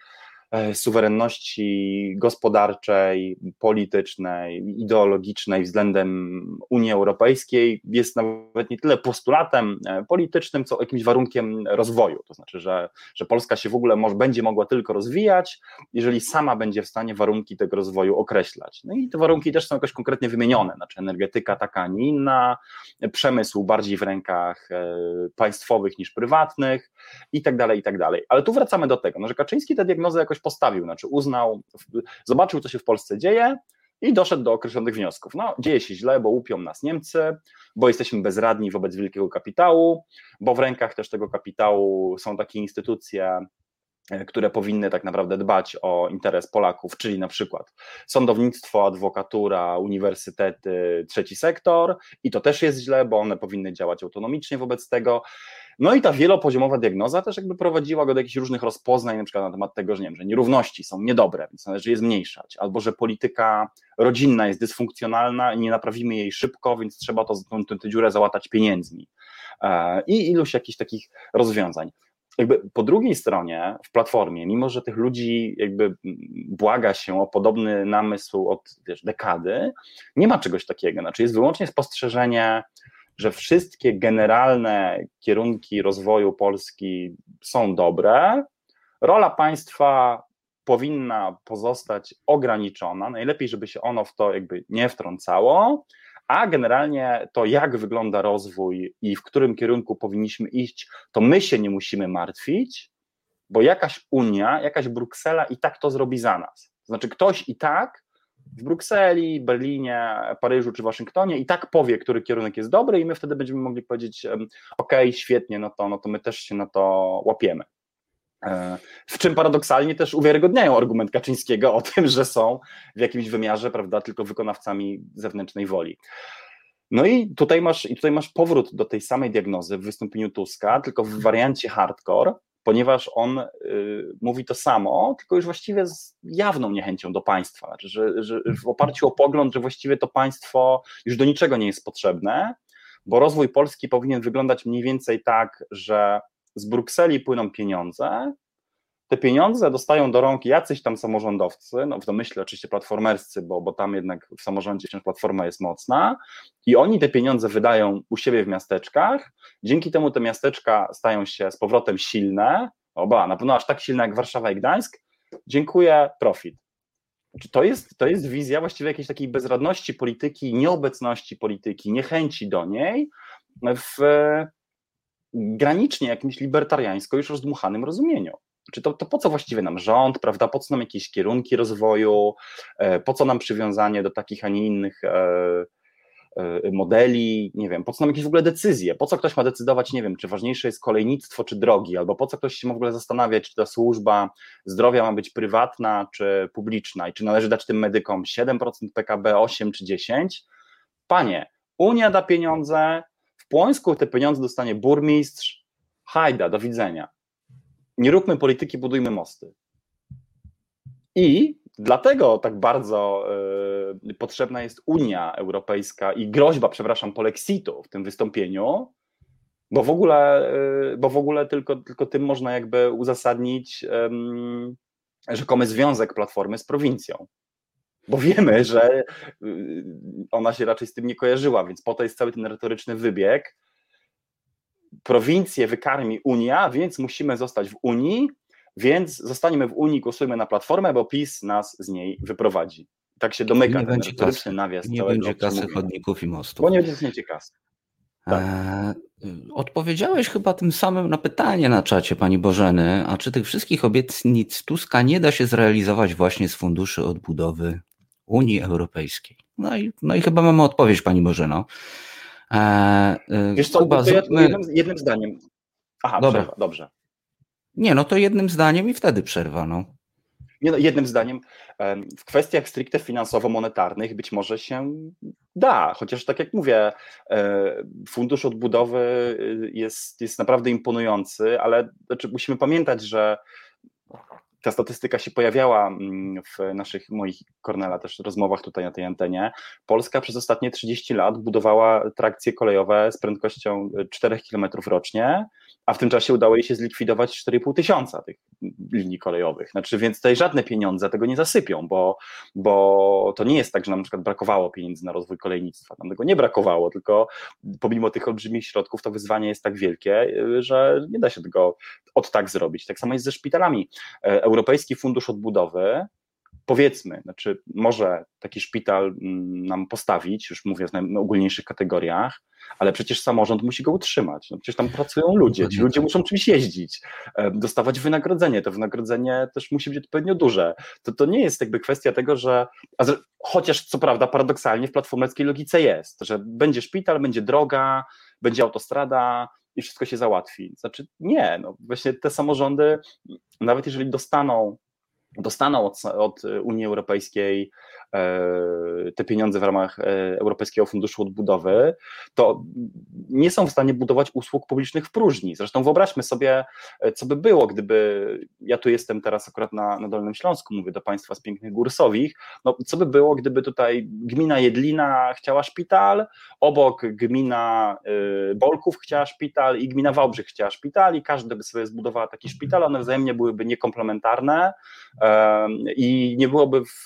D: suwerenności gospodarczej, politycznej, ideologicznej względem Unii Europejskiej jest nawet nie tyle postulatem e, politycznym, co jakimś warunkiem rozwoju. To znaczy, że, że Polska się w ogóle może, będzie mogła tylko rozwijać, jeżeli sama będzie w stanie warunki tego rozwoju określać. No i te warunki też są jakoś konkretnie wymienione, znaczy energetyka taka, a nie inna, przemysł bardziej w rękach e, państwowych niż prywatnych i tak dalej, i tak dalej. Ale tu wracamy do tego, no, że Kaczyński tę diagnozę jakoś postawił, znaczy uznał, zobaczył, co się w Polsce dzieje i doszedł do określonych wniosków. No, dzieje się źle, bo łupią nas Niemcy, bo jesteśmy bezradni wobec wielkiego kapitału, bo w rękach też tego kapitału są takie instytucje, które powinny tak naprawdę dbać o interes Polaków, czyli na przykład sądownictwo, adwokatura, uniwersytety, trzeci sektor, i to też jest źle, bo one powinny działać autonomicznie wobec tego. No i ta wielopoziomowa diagnoza też jakby prowadziła go do jakichś różnych rozpoznań, na przykład na temat tego, że nie wiem, że nierówności są niedobre, więc należy je zmniejszać, albo że polityka rodzinna jest dysfunkcjonalna i nie naprawimy jej szybko, więc trzeba to, tę, tę dziurę załatać pieniędzmi. E, I iluś jakichś takich rozwiązań jakby po drugiej stronie w platformie, mimo że tych ludzi jakby błaga się o podobny namysł od wiesz, dekady, nie ma czegoś takiego. Znaczy jest wyłącznie spostrzeżenie że wszystkie generalne kierunki rozwoju Polski są dobre. Rola państwa powinna pozostać ograniczona. Najlepiej, żeby się ono w to jakby nie wtrącało, a generalnie to, jak wygląda rozwój i w którym kierunku powinniśmy iść, to my się nie musimy martwić, bo jakaś Unia, jakaś Bruksela i tak to zrobi za nas. Znaczy, ktoś i tak w Brukseli, Berlinie, Paryżu czy Waszyngtonie i tak powie, który kierunek jest dobry i my wtedy będziemy mogli powiedzieć, ok, świetnie, no to, no to my też się na to łapiemy. W czym paradoksalnie też uwiarygodniają argument Kaczyńskiego o tym, że są w jakimś wymiarze, prawda, tylko wykonawcami zewnętrznej woli. No i tutaj masz, i tutaj masz powrót do tej samej diagnozy w wystąpieniu Tuska, tylko w wariancie hardcore, ponieważ on y, mówi to samo, tylko już właściwie z jawną niechęcią do państwa, znaczy, że, że w oparciu o pogląd, że właściwie to państwo już do niczego nie jest potrzebne, bo rozwój Polski powinien wyglądać mniej więcej tak, że z Brukseli płyną pieniądze, te pieniądze dostają do rąk jacyś tam samorządowcy, no w domyśle oczywiście platformerscy, bo, bo tam jednak w samorządzie platforma jest mocna. I oni te pieniądze wydają u siebie w miasteczkach, dzięki temu te miasteczka stają się z powrotem silne, oba, na pewno aż tak silne jak Warszawa i Gdańsk, dziękuję, profit. To jest, to jest wizja właściwie jakiejś takiej bezradności polityki, nieobecności polityki, niechęci do niej w granicznie jakimś libertariańsko już rozdmuchanym rozumieniu. Czy to, to po co właściwie nam rząd, prawda? Po co nam jakieś kierunki rozwoju, e, po co nam przywiązanie do takich, a nie innych e, e, modeli, nie wiem, po co nam jakieś w ogóle decyzje, po co ktoś ma decydować, nie wiem, czy ważniejsze jest kolejnictwo, czy drogi, albo po co ktoś się ma w ogóle zastanawiać, czy ta służba zdrowia ma być prywatna, czy publiczna i czy należy dać tym medykom 7% PKB, 8 czy 10. Panie, Unia da pieniądze, Płońsku te pieniądze dostanie burmistrz, hajda, do widzenia nie róbmy polityki, budujmy mosty. I dlatego tak bardzo potrzebna jest Unia Europejska i groźba, przepraszam, polexitu w tym wystąpieniu, bo w ogóle, y, bo w ogóle tylko, tylko tym można jakby uzasadnić um, rzekomy związek Platformy z prowincją. Bo wiemy, że y, ona się raczej z tym nie kojarzyła, więc po to jest cały ten retoryczny wybieg. Prowincję wykarmi Unia, więc musimy zostać w Unii, więc zostaniemy w Unii, głosujmy na Platformę, bo PiS nas z niej wyprowadzi. Tak się domyka
B: nie
D: ten
B: będzie
D: retoryczny
B: kasy.
D: nawias.
B: Nie będzie kasy chodników i mostów.
D: Bo nie będzie kasy. Tak.
B: E, odpowiedziałeś chyba tym samym na pytanie na czacie pani Bożeny, a czy tych wszystkich obietnic Tuska nie da się zrealizować właśnie z funduszy odbudowy Unii Europejskiej? No i, no i chyba mamy odpowiedź pani Bożeno. E, e,
D: Wiesz co,
B: Kuba,
D: to ja jednym, jednym zdaniem. Aha,
B: Dobra.
D: przerwa, dobrze.
B: Nie, no to jednym zdaniem i wtedy przerwa. No.
D: Nie, no, jednym zdaniem, em, w kwestiach stricte finansowo-monetarnych być może się da, chociaż tak jak mówię, e, fundusz odbudowy y, jest, jest naprawdę imponujący, ale znaczy musimy pamiętać, że ta statystyka się pojawiała mm, w naszych, moich Kornela też rozmowach tutaj na tej antenie. Polska przez ostatnie 30 lat budowała trakcje kolejowe z prędkością 4 km rocznie, a w tym czasie udało jej się zlikwidować 4,5 tysiąca tych linii kolejowych. Znaczy, więc tutaj żadne pieniądze tego nie zasypią, bo, bo to nie jest tak, że nam na przykład brakowało pieniędzy na rozwój kolejnictwa. Nam tego nie brakowało, tylko pomimo tych olbrzymich środków to wyzwanie jest tak wielkie, że nie da się tego od tak zrobić. Tak samo jest ze szpitalami. E, Europejski Fundusz Odbudowy powiedzmy, znaczy może taki szpital mm, nam postawić, już mówię w najogólniejszych kategoriach, ale przecież samorząd musi go utrzymać. No przecież tam pracują ludzie, ci ludzie muszą czymś jeździć, e, dostawać wynagrodzenie. To wynagrodzenie też musi być odpowiednio duże. To, to nie jest jakby kwestia tego, że. Chociaż co prawda, paradoksalnie w platformerskiej logice jest, że będzie szpital, będzie droga, będzie autostrada i wszystko się załatwi. Znaczy, nie, no właśnie te samorządy, nawet jeżeli dostaną dostaną od, od, Unii Europejskiej te pieniądze w ramach Europejskiego Funduszu Odbudowy, to nie są w stanie budować usług publicznych w próżni. Zresztą wyobraźmy sobie, co by było, gdyby ja tu jestem teraz akurat na, na Dolnym Śląsku, mówię do Państwa z pięknych Górsowich, no co by było, gdyby tutaj gmina Jedlina chciała szpital, obok gmina Bolków chciała szpital i gmina Wałbrzych chciała szpital i każdy by sobie zbudowała taki szpital, one wzajemnie byłyby niekomplementarne, i nie byłoby, w,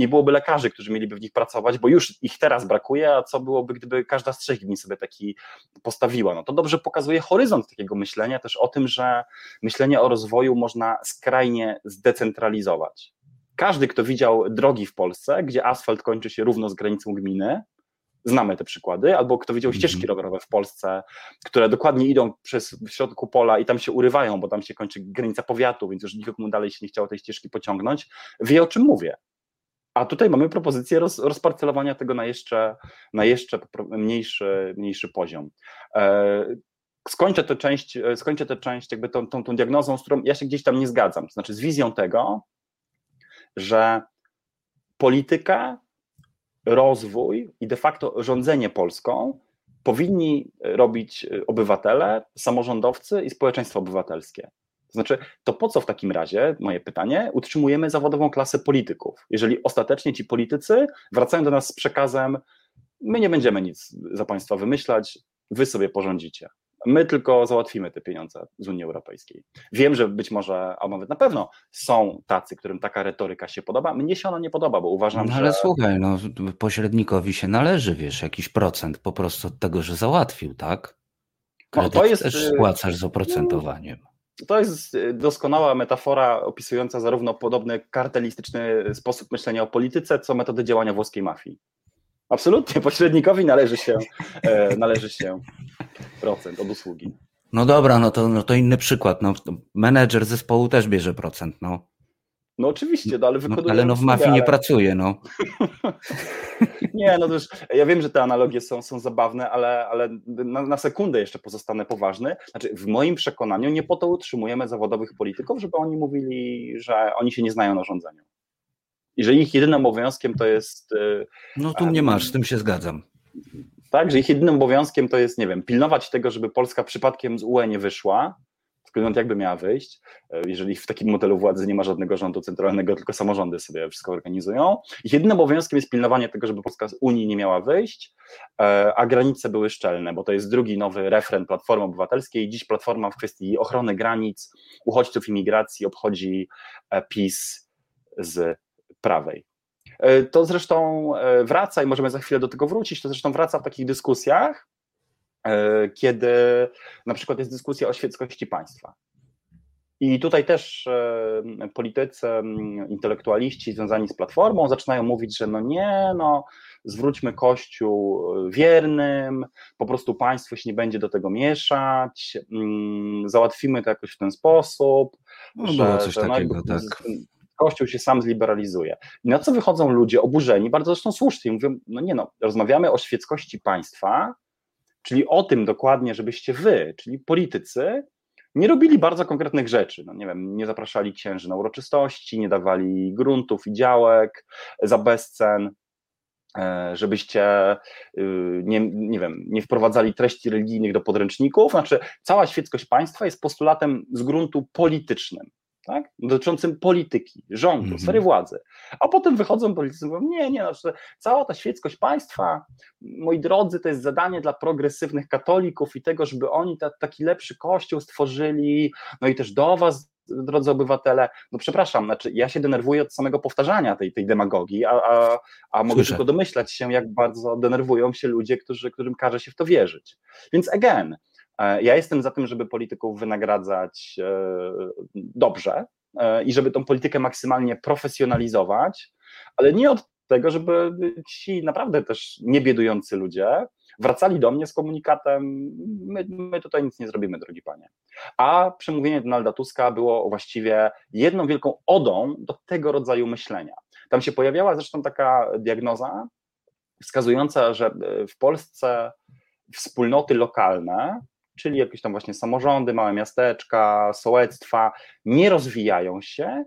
D: nie byłoby lekarzy, którzy mieliby w nich pracować, bo już ich teraz brakuje, a co byłoby, gdyby każda z trzech gmin sobie taki postawiła. No to dobrze pokazuje horyzont takiego myślenia, też o tym, że myślenie o rozwoju można skrajnie zdecentralizować. Każdy, kto widział drogi w Polsce, gdzie asfalt kończy się równo z granicą gminy, Znamy te przykłady, albo kto widział ścieżki rowerowe w Polsce, które dokładnie idą przez w środku pola i tam się urywają, bo tam się kończy granica powiatu, więc już nikomu dalej się nie chciało tej ścieżki pociągnąć, wie o czym mówię. A tutaj mamy propozycję roz, rozparcelowania tego na jeszcze, na jeszcze mniejszy, mniejszy poziom. E, skończę tę część, skończę tę część jakby tą, tą, tą diagnozą, z którą ja się gdzieś tam nie zgadzam, to znaczy z wizją tego, że polityka rozwój i de facto rządzenie Polską powinni robić obywatele, samorządowcy i społeczeństwo obywatelskie. To znaczy, to po co w takim razie, moje pytanie, utrzymujemy zawodową klasę polityków, jeżeli ostatecznie ci politycy wracają do nas z przekazem, my nie będziemy nic za państwa wymyślać, wy sobie porządzicie. My tylko załatwimy te pieniądze z Unii Europejskiej. Wiem, że być może, albo nawet na pewno są tacy, którym taka retoryka się podoba. Mnie się ona nie podoba, bo uważam,
B: no, ale
D: że.
B: słuchaj, no, pośrednikowi się należy, wiesz, jakiś procent po prostu od tego, że załatwił, tak? Kredyt
D: no, to jest,
B: też spłacasz z oprocentowaniem.
D: To jest doskonała metafora opisująca zarówno podobny kartelistyczny sposób myślenia o polityce, co metody działania włoskiej mafii. Absolutnie, pośrednikowi należy się, e, należy się procent od usługi.
B: No dobra, no to, no to inny przykład. No, menedżer zespołu też bierze procent. No,
D: no oczywiście, no, ale wykonuje.
B: No, ale no w mafii ale... nie pracuje, no.
D: nie, no to już, ja wiem, że te analogie są, są zabawne, ale, ale na, na, sekundę jeszcze pozostanę poważny. Znaczy, w moim przekonaniu nie po to utrzymujemy zawodowych polityków, żeby oni mówili, że oni się nie znają na rządzeniu. I że ich jedynym obowiązkiem to jest.
B: No tu mnie masz, z tym się zgadzam.
D: Tak, że ich jedynym obowiązkiem to jest, nie wiem, pilnować tego, żeby Polska przypadkiem z UE nie wyszła, Skąd jakby miała wyjść, e, jeżeli w takim modelu władzy nie ma żadnego rządu centralnego, tylko samorządy sobie wszystko organizują. Ich jedynym obowiązkiem jest pilnowanie tego, żeby Polska z Unii nie miała wyjść, e, a granice były szczelne, bo to jest drugi nowy refren Platformy Obywatelskiej. Dziś Platforma w kwestii ochrony granic, uchodźców, imigracji obchodzi e, PiS z prawej. To zresztą wraca i możemy za chwilę do tego wrócić, to zresztą wraca w takich dyskusjach, kiedy na przykład jest dyskusja o świeckości państwa. I tutaj też e, politycy, intelektualiści związani z Platformą zaczynają mówić, że no nie, no zwróćmy Kościół wiernym, po prostu państwo się nie będzie do tego mieszać, załatwimy to jakoś w ten sposób.
B: No, że, coś że, no, takiego, tak.
D: Kościół się sam zliberalizuje. I na co wychodzą ludzie oburzeni, bardzo zresztą słusznie, mówią, no nie no, rozmawiamy o świeckości państwa, czyli o tym dokładnie, żebyście wy, czyli politycy, nie robili bardzo konkretnych rzeczy. No nie wiem, nie zapraszali księży na uroczystości, nie dawali gruntów i działek za bezcen, e, żebyście y, nie, nie wiem, nie wprowadzali treści religijnych do podręczników. Znaczy, cała świeckość państwa jest postulatem z gruntu politycznym tak? dotyczącym polityki, rządu, mm -hmm. sfery władzy. A potem wychodzą politycy i mówią, nie, nie, znaczy, cała ta świeckość państwa, moi drodzy, to jest zadanie dla progresywnych katolików i tego, żeby oni ta, taki lepszy kościół stworzyli, no i też do was, drodzy obywatele, no przepraszam, znaczy ja się denerwuję od samego powtarzania tej, tej demagogii, a, a, a mogę tylko domyślać się, jak bardzo denerwują się ludzie, którzy, którym każe się w to wierzyć. Więc again, ja jestem za tym, żeby polityków wynagradzać e, dobrze e, i żeby tą politykę maksymalnie profesjonalizować, ale nie od tego, żeby ci naprawdę też niebiedujący ludzie wracali do mnie z komunikatem: my, my, tutaj nic nie zrobimy, drogi panie. A przemówienie Donalda Tuska było właściwie jedną wielką odą do tego rodzaju myślenia. Tam się pojawiała zresztą taka diagnoza wskazująca, że w Polsce wspólnoty lokalne czyli jakieś tam właśnie samorządy, małe miasteczka, sołectwa, nie rozwijają się,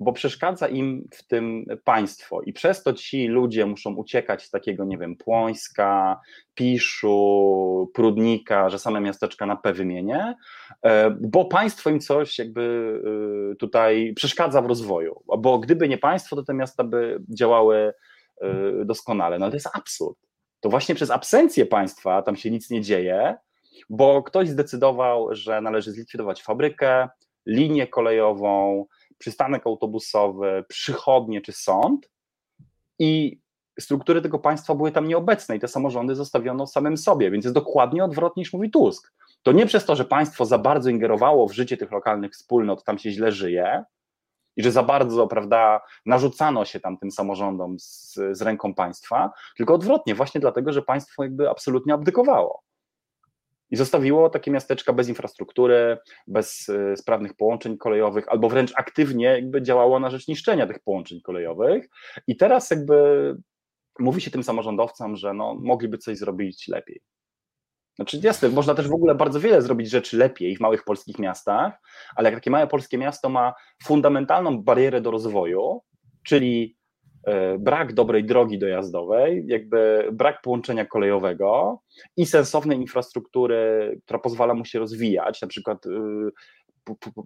D: bo przeszkadza im w tym państwo. I przez to ci ludzie muszą uciekać z takiego, nie wiem, Płońska, Piszu, Prudnika, że same miasteczka na P wymienię, e, bo państwo im coś jakby e, tutaj przeszkadza w rozwoju, bo gdyby nie państwo, to te miasta by działały e, doskonale, no ale to jest absurd. To właśnie przez absencję państwa tam się nic nie dzieje, bo ktoś zdecydował, że należy zlikwidować fabrykę, linię kolejową, przystanek autobusowy, przychodnie czy sąd i struktury tego państwa były tam nieobecne i te samorządy zostawiono samym sobie, więc jest dokładnie odwrotnie niż mówi Tusk. To nie przez to, że państwo za bardzo ingerowało w życie tych lokalnych wspólnot, tam się źle żyje i że za bardzo, prawda, narzucano się tam tym samorządom z, z ręką państwa, tylko odwrotnie, właśnie dlatego, że państwo jakby absolutnie abdykowało i zostawiło takie miasteczka bez infrastruktury, bez y, sprawnych połączeń kolejowych, albo wręcz aktywnie jakby działało na rzecz niszczenia tych połączeń kolejowych. I teraz jakby mówi się tym samorządowcom, że no, mogliby coś zrobić lepiej. Znaczy jasne, można też w ogóle bardzo wiele zrobić rzeczy lepiej w małych polskich miastach, ale jak takie małe polskie miasto ma fundamentalną barierę do rozwoju, czyli brak dobrej drogi dojazdowej, jakby brak połączenia kolejowego i sensownej infrastruktury, która pozwala mu się rozwijać, na przykład y,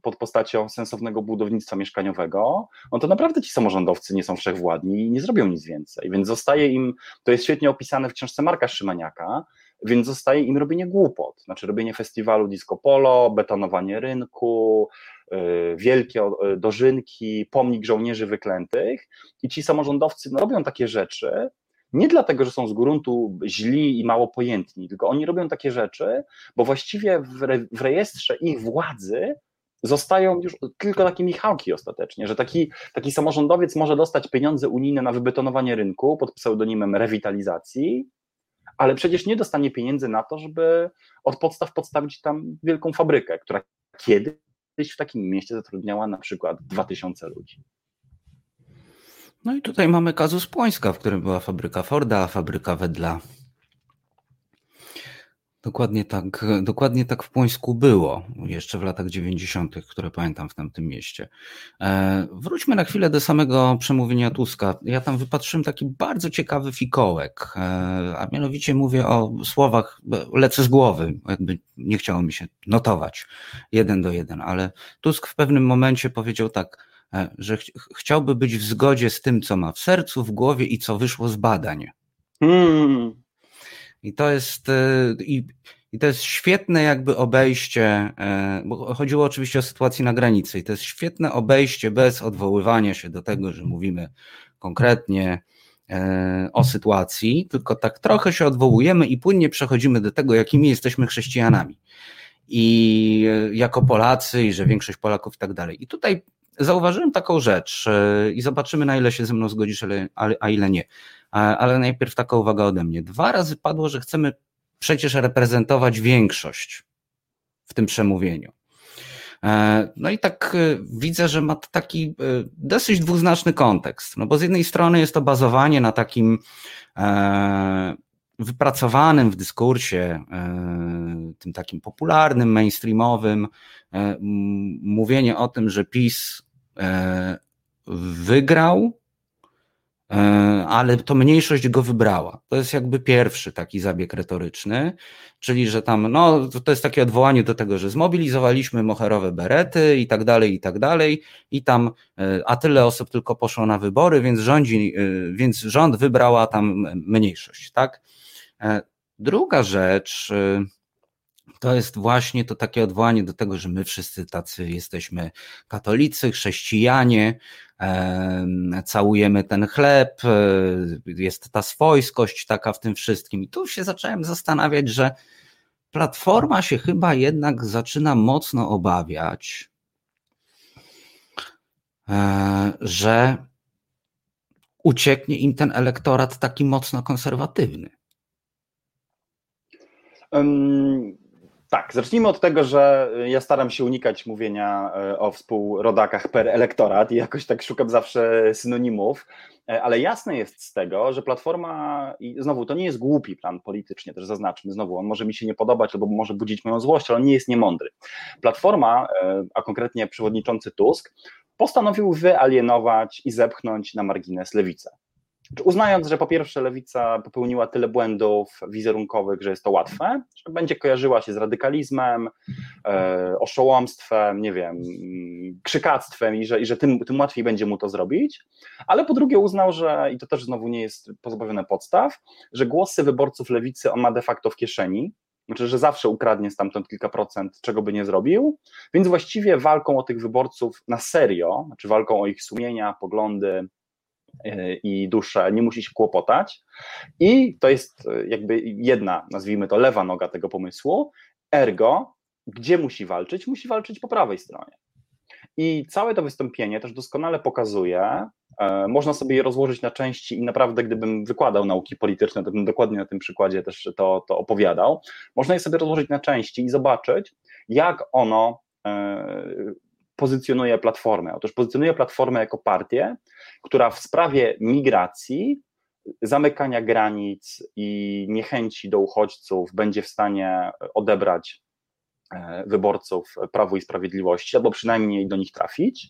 D: pod postacią sensownego budownictwa mieszkaniowego, no to naprawdę ci samorządowcy nie są wszechwładni i nie zrobią nic więcej. Więc zostaje im, to jest świetnie opisane w książce Marka Szymaniaka, więc zostaje im robienie głupot, znaczy robienie festiwalu disco polo, betonowanie rynku, wielkie y, dożynki, pomnik żołnierzy wyklętych. I ci samorządowcy no, robią takie rzeczy, nie dlatego, że są z gruntu źli i mało pojętni, tylko oni robią takie rzeczy, bo właściwie w, re, w rejestrze ich władzy zostają już tylko takie Michałki ostatecznie, że taki, taki samorządowiec może dostać pieniądze unijne na wybetonowanie rynku pod pseudonimem rewitalizacji, ale przecież nie dostanie pieniędzy na to, żeby od podstaw podstawić tam wielką fabrykę, która kiedy kiedyś w takim mieście zatrudniała na przykład 2000 ludzi.
B: No i tutaj mamy kazus Płońska, w którym była fabryka Forda, fabryka Wedla. Dokładnie tak, dokładnie tak w Płońsku było, jeszcze w latach 90., które pamiętam w tamtym mieście. E, wróćmy na chwilę do samego przemówienia Tuska. Ja tam wypatrzyłem taki bardzo ciekawy fikołek, e, a mianowicie mówię o słowach, lecę z głowy, jakby nie chciało mi się notować jeden do jeden, ale Tusk w pewnym momencie powiedział tak, e, że ch chciałby być w zgodzie z tym, co ma w sercu, w głowie i co wyszło z badań. Hmm. I to jest, e, i, i to jest świetne jakby obejście, e, bo chodziło oczywiście o sytuację na granicy i to jest świetne obejście bez odwoływania się do tego, że mówimy konkretnie e, o sytuacji, tylko tak trochę się odwołujemy i płynnie przechodzimy do tego, jakimi jesteśmy chrześcijanami. I jako Polacy, i że większość Polaków i tak dalej. I tutaj zauważyłem taką rzecz i zobaczymy, na ile się ze mną zgodzisz, a ile nie ale najpierw taka uwaga ode mnie. Dwa razy padło, że chcemy przecież reprezentować większość w tym przemówieniu. E, no i tak e, widzę, że ma taki e, dosyć dwuznaczny kontekst. No bo z jednej strony jest to bazowanie na takim wypracowanym w dyskursie, tym takim popularnym, mainstreamowym, mówienie o tym, że PiS wygrał E, ale to mniejszość go wybrała. To jest jakby pierwszy taki zabieg retoryczny, czyli że tam, no to jest takie odwołanie do tego, że zmobilizowaliśmy moherowe berety i tak dalej, i tak dalej, i tam, e, a tyle osób tylko poszło na wybory, więc rządzi, e, więc rząd wybrała tam mniejszość, tak? Druga rzecz, to jest właśnie to takie odwołanie do tego, że my wszyscy tacy jesteśmy katolicy, chrześcijanie, całujemy ten chleb, e, jest ta swojskość taka w tym wszystkim. I tu się zacząłem zastanawiać, że Platforma się chyba jednak zaczyna mocno obawiać, e, że ucieknie im ten elektorat taki mocno konserwatywny.
D: Um tak, zacznijmy od tego, że ja staram się unikać mówienia e, o współrodakach per elektorat i jakoś tak szukam zawsze synonimów, e, ale jasne jest z tego, że Platforma, i znowu to nie jest głupi plan politycznie, też zaznaczmy, znowu on może mi się nie podobać albo może budzić moją złość, ale on nie jest niemądry. Platforma, a konkretnie przewodniczący Tusk, postanowił wyalienować i zepchnąć na margines lewicę. Uznając, że po pierwsze lewica popełniła tyle błędów wizerunkowych, że jest to łatwe, że będzie kojarzyła się z radykalizmem, e, oszołomstwem, nie wiem, krzykactwem i że, i że tym, tym łatwiej będzie mu to zrobić, ale po drugie uznał, że, i to też znowu nie jest pozbawione podstaw, że głosy wyborców lewicy on ma de facto w kieszeni, znaczy, że zawsze ukradnie stamtąd kilka procent, czego by nie zrobił, więc właściwie walką o tych wyborców na serio, znaczy walką o ich sumienia, poglądy, i duszę nie musi się kłopotać. I to jest e, jakby jedna, nazwijmy to lewa noga tego pomysłu. Ergo, gdzie musi walczyć? Musi walczyć po prawej stronie. I całe to wystąpienie też doskonale pokazuje, e, można sobie je rozłożyć na części i naprawdę, gdybym wykładał nauki polityczne, to bym dokładnie na tym przykładzie też to, to opowiadał. Można je sobie rozłożyć na części i zobaczyć, jak ono pozycjonuje Platformę? Otóż pozycjonuje Platformę jako partię, która w sprawie migracji, zamykania granic i niechęci do uchodźców będzie w stanie odebrać e, wyborców Prawu i Sprawiedliwości, albo przynajmniej do nich trafić.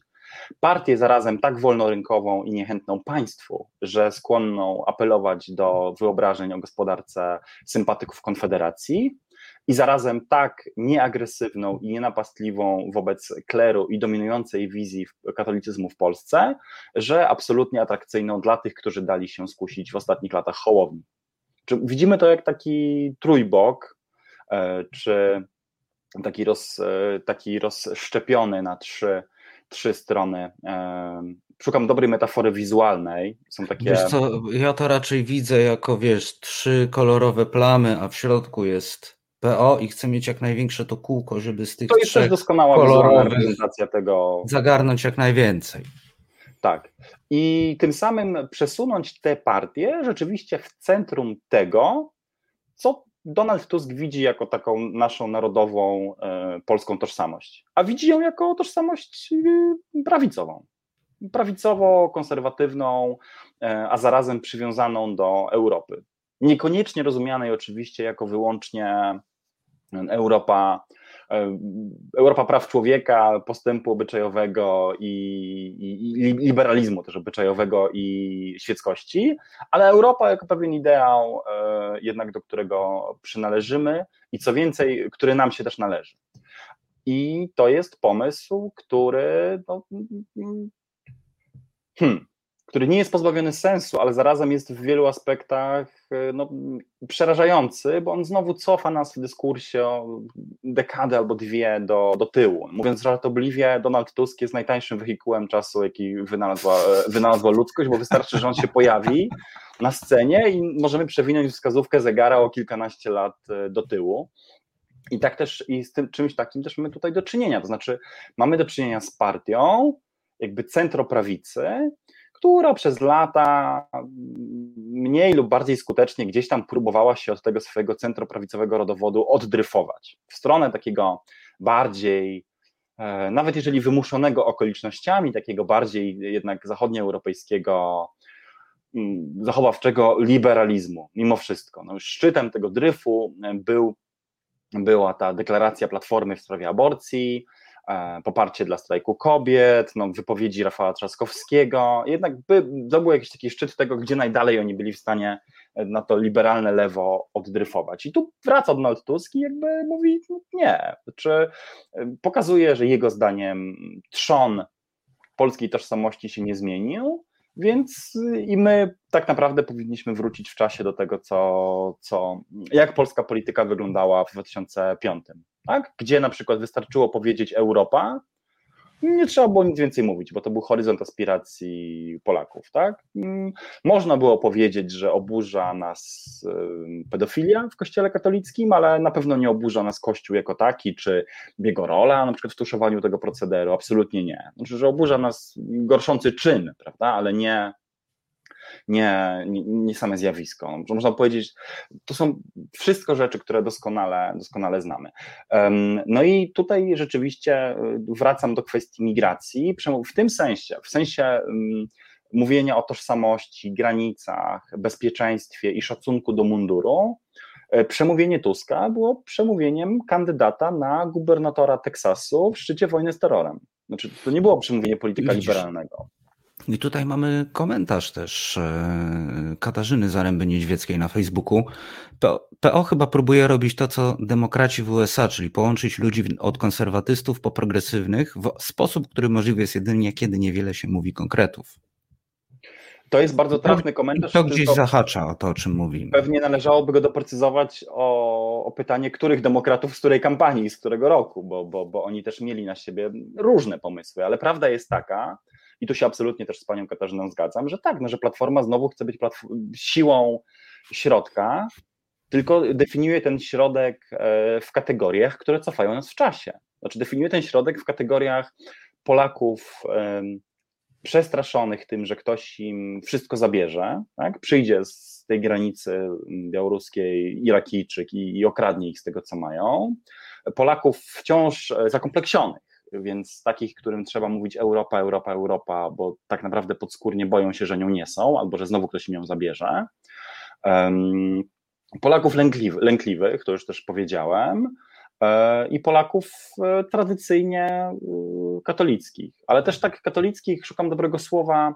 D: Partię zarazem tak wolnorynkową i niechętną państwu, że skłonną apelować do wyobrażeń o gospodarce sympatyków Konfederacji, i zarazem tak nieagresywną i nienapastliwą wobec kleru i dominującej wizji katolicyzmu w Polsce, że absolutnie atrakcyjną dla tych, którzy dali się skusić w ostatnich latach Hołowni. Czy widzimy to jak taki trójbok, e, czy taki, roz, e, taki rozszczepiony na trzy, trzy strony. E, szukam dobrej metafory wizualnej. Są takie...
B: Wiesz co, ja to raczej widzę jako, wiesz, trzy kolorowe plamy, a w środku jest PO i chcę mieć jak największe to kółko, żeby z tych
D: To jest też doskonała tego.
B: Zagarnąć jak najwięcej.
D: Tak. I tym samym przesunąć te partie rzeczywiście w centrum tego, co Donald Tusk widzi jako taką naszą narodową e, polską tożsamość, a widzi ją jako tożsamość e, prawicową. Prawicowo-konserwatywną, e, a zarazem przywiązaną do Europy. Niekoniecznie rozumianej oczywiście jako wyłącznie Europa, Europa praw człowieka, postępu obyczajowego i, i, liberalizmu też obyczajowego i świeckości, ale Europa jako pewien ideał jednak do którego przynależymy i co więcej, który nam się też należy. I to jest pomysł, który no, hmm, który nie jest pozbawiony sensu, ale zarazem jest w wielu aspektach e, no, przerażający, bo on znowu cofa nas w dyskursie o dekadę albo dwie do, do tyłu. Mówiąc żartobliwie, Donald Tusk jest najtańszym wehikułem czasu, jaki wynalazła, e, wynalazła ludzkość, bo wystarczy, że on się pojawi na scenie i możemy przewinąć wskazówkę zegara o kilkanaście lat e, do tyłu. I tak też i z tym czymś takim też mamy tutaj do czynienia. To znaczy, mamy do czynienia z partią, jakby centroprawicy, która przez lata mniej lub bardziej skutecznie gdzieś tam próbowała się od tego swojego centroprawicowego rodowodu oddryfować w stronę takiego bardziej, e, nawet jeżeli wymuszonego okolicznościami, takiego bardziej jednak zachodnioeuropejskiego, mm, zachowawczego liberalizmu, mimo wszystko. No, szczytem tego dryfu był, była ta deklaracja Platformy w sprawie aborcji, poparcie dla strajku kobiet, no, wypowiedzi Rafała Trzaskowskiego. Jednak by, to był jakiś taki szczyt tego, gdzie najdalej oni byli w stanie e, na to liberalne lewo oddryfować. I tu wraca Donald Tusk i jakby mówi no, nie. Czy e, pokazuje, że jego zdaniem trzon polskiej tożsamości się nie zmienił, więc i my tak naprawdę powinniśmy wrócić w czasie do tego, co, co, jak polska polityka wyglądała w 2005 tak? gdzie na przykład wystarczyło powiedzieć Europa, nie trzeba było nic więcej mówić, bo to był horyzont aspiracji Polaków. Tak? Mm, można było powiedzieć, że oburza nas pedofilia w kościele katolickim, ale na pewno nie oburza nas kościół jako taki, czy jego rola na przykład w tuszowaniu tego procederu. Absolutnie nie. Znaczy, że oburza nas gorszący czyn, prawda? ale nie nie, nie, nie same zjawisko. Można powiedzieć, to są wszystko rzeczy, które doskonale, doskonale znamy. No i tutaj rzeczywiście y, wracam do kwestii migracji, w tym sensie, w sensie mówienia o tożsamości, granicach, bezpieczeństwie i szacunku do munduru, e, Przemówienie Tuska było przemówieniem kandydata na gubernatora Teksasu w szczycie wojny z terrorem. Znaczy, to nie było przemówienie polityka Widzisz, liberalnego.
B: I tutaj mamy komentarz też e, Katarzyny Zaręby-Niedźwieckiej na Facebooku. PO, PO chyba próbuje robić to, co demokraci w USA, czyli połączyć ludzi od konserwatystów po progresywnych w sposób, który możliwy jest jedynie, kiedy niewiele się mówi konkretów.
D: To jest bardzo trafny komentarz.
B: To gdzieś zahacza o to, o czym mówimy.
D: Pewnie należałoby go doprecyzować o, o pytanie, których demokratów z której kampanii, z którego roku, bo, bo, bo oni też mieli na siebie różne pomysły, ale prawda jest taka, i tu się absolutnie też z panią Katarzyną zgadzam, że tak, no, że Platforma znowu chce być siłą środka, tylko definiuje ten środek e, w kategoriach, które cofają nas w czasie. Znaczy definiuje ten środek w kategoriach Polaków przestraszonych tym, że ktoś im wszystko zabierze, tak? przyjdzie z tej granicy białoruskiej Irakijczyk i, i okradnie ich z tego, co mają. Polaków wciąż zakompleksionych, więc takich, którym trzeba mówić Europa, Europa, Europa, bo tak naprawdę podskórnie boją się, że nią nie są, albo że znowu ktoś im ją zabierze. Polaków lękliwy, lękliwych, to już też powiedziałem, i Polaków e, tradycyjnie e, katolickich, ale też tak katolickich, szukam dobrego słowa,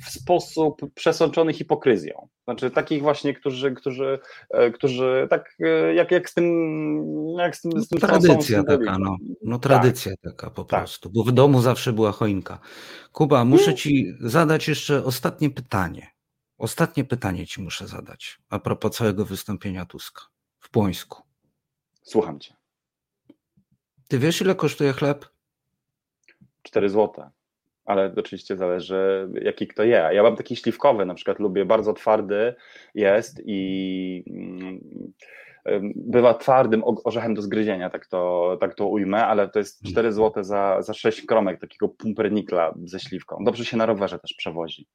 D: w sposób przesączony hipokryzją. Znaczy takich właśnie, którzy, którzy, e, którzy tak e, jak, jak z tym, jak z tym, z tym
B: Tradycja taka, no. no tradycja tak. taka po tak. prostu, bo w domu zawsze była choinka. Kuba, muszę no. ci zadać jeszcze ostatnie pytanie. Ostatnie pytanie ci muszę zadać a propos całego wystąpienia Tuska w Płońsku.
D: Słucham cię.
B: Ty wiesz, ile kosztuje chleb?
D: 4 złote ale oczywiście zależy, jaki kto je. Ja mam taki śliwkowy, na przykład lubię, bardzo twardy jest i mm, bywa twardym orzechem do zgryzienia, tak to, tak to ujmę, ale to jest 4 zł za, za 6 kromek takiego pumpernikla ze śliwką. Dobrze się na rowerze też przewozi.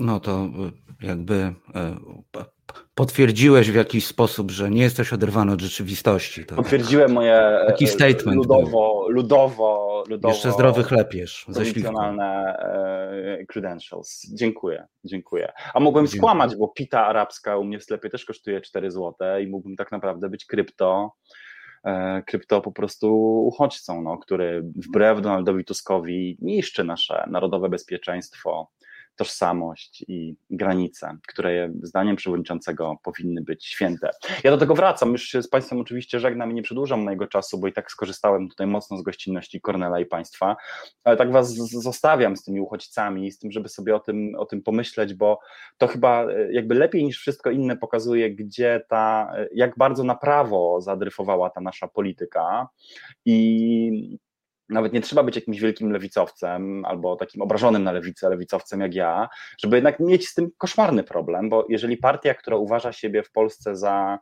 B: No to jakby e, potwierdziłeś w jakiś sposób, że nie jesteś oderwany od rzeczywistości. To
D: Potwierdziłem moje
B: taki statement
D: ludowo, ludowo, ludowo.
B: Jeszcze zdrowy chleb jesz ze
D: profesjonalne e, credentials. Dziękuję, dziękuję. A mogłem dziękuję. skłamać, bo pita arabska u mnie w sklepie też kosztuje 4 zł i mógłbym tak naprawdę być krypto e, krypto po prostu uchodźcą, no, który wbrew Donaldowi Tuskowi niszczy nasze narodowe bezpieczeństwo, tożsamość i granice, które zdaniem przewodniczącego powinny być święte. Ja do tego wracam, już się z Państwem oczywiście żegnam i nie przedłużam mojego czasu, bo i tak skorzystałem tutaj mocno z gościnności Kornela i Państwa, ale tak Was zostawiam z tymi uchodźcami, z tym, żeby sobie o tym, o tym pomyśleć, bo to chyba e, jakby lepiej niż wszystko inne pokazuje, gdzie ta, e, jak bardzo na prawo zadryfowała ta nasza polityka. I nawet nie trzeba być jakimś wielkim lewicowcem albo takim obrażonym na lewicę lewicowcem jak ja, żeby jednak mieć z tym koszmarny problem, bo jeżeli partia, która uważa siebie w Polsce za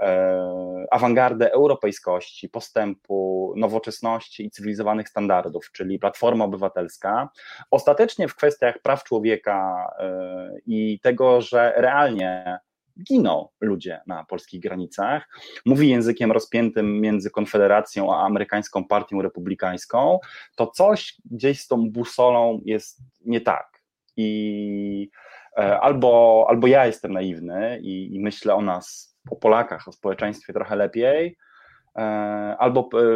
D: e, awangardę europejskości, postępu, nowoczesności i cywilizowanych standardów, czyli Platforma Obywatelska, ostatecznie w kwestiach praw człowieka e, i tego, że realnie giną ludzie na polskich granicach. Mówi językiem rozpiętym między Konfederacją a amerykańską partią republikańską, to coś gdzieś z tą busolą jest nie tak. I e, albo, albo ja jestem naiwny i, i myślę o nas, o Polakach, o społeczeństwie trochę lepiej, e, albo e,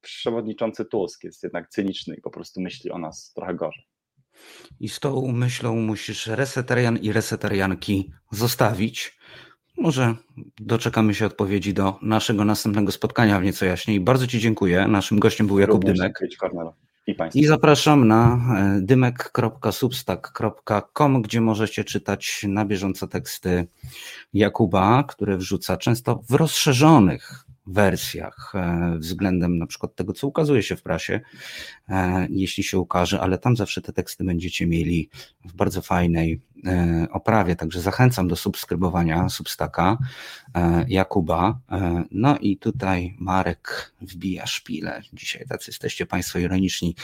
D: przewodniczący Tusk jest jednak cyniczny i po prostu myśli o nas trochę gorzej.
B: I z tą myślą musisz resetarian i resetarianki zostawić. Może doczekamy się odpowiedzi do naszego następnego spotkania w nieco jaśniej. Bardzo Ci dziękuję. Naszym gościem był Jakub Również Dymek. I, I, zapraszam na e, dymek.substack.com, gdzie możecie czytać na bieżąco teksty Jakuba, które wrzuca często w rozszerzonych wersjach e, względem na przykład tego, co ukazuje się w prasie, e, jeśli się ukaże, ale tam zawsze te teksty będziecie mieli w bardzo fajnej e, oprawie, także zachęcam do subskrybowania Substaka Jakuba. No i tutaj Marek wbija szpilę. Dzisiaj tacy jesteście Państwo ironiczni.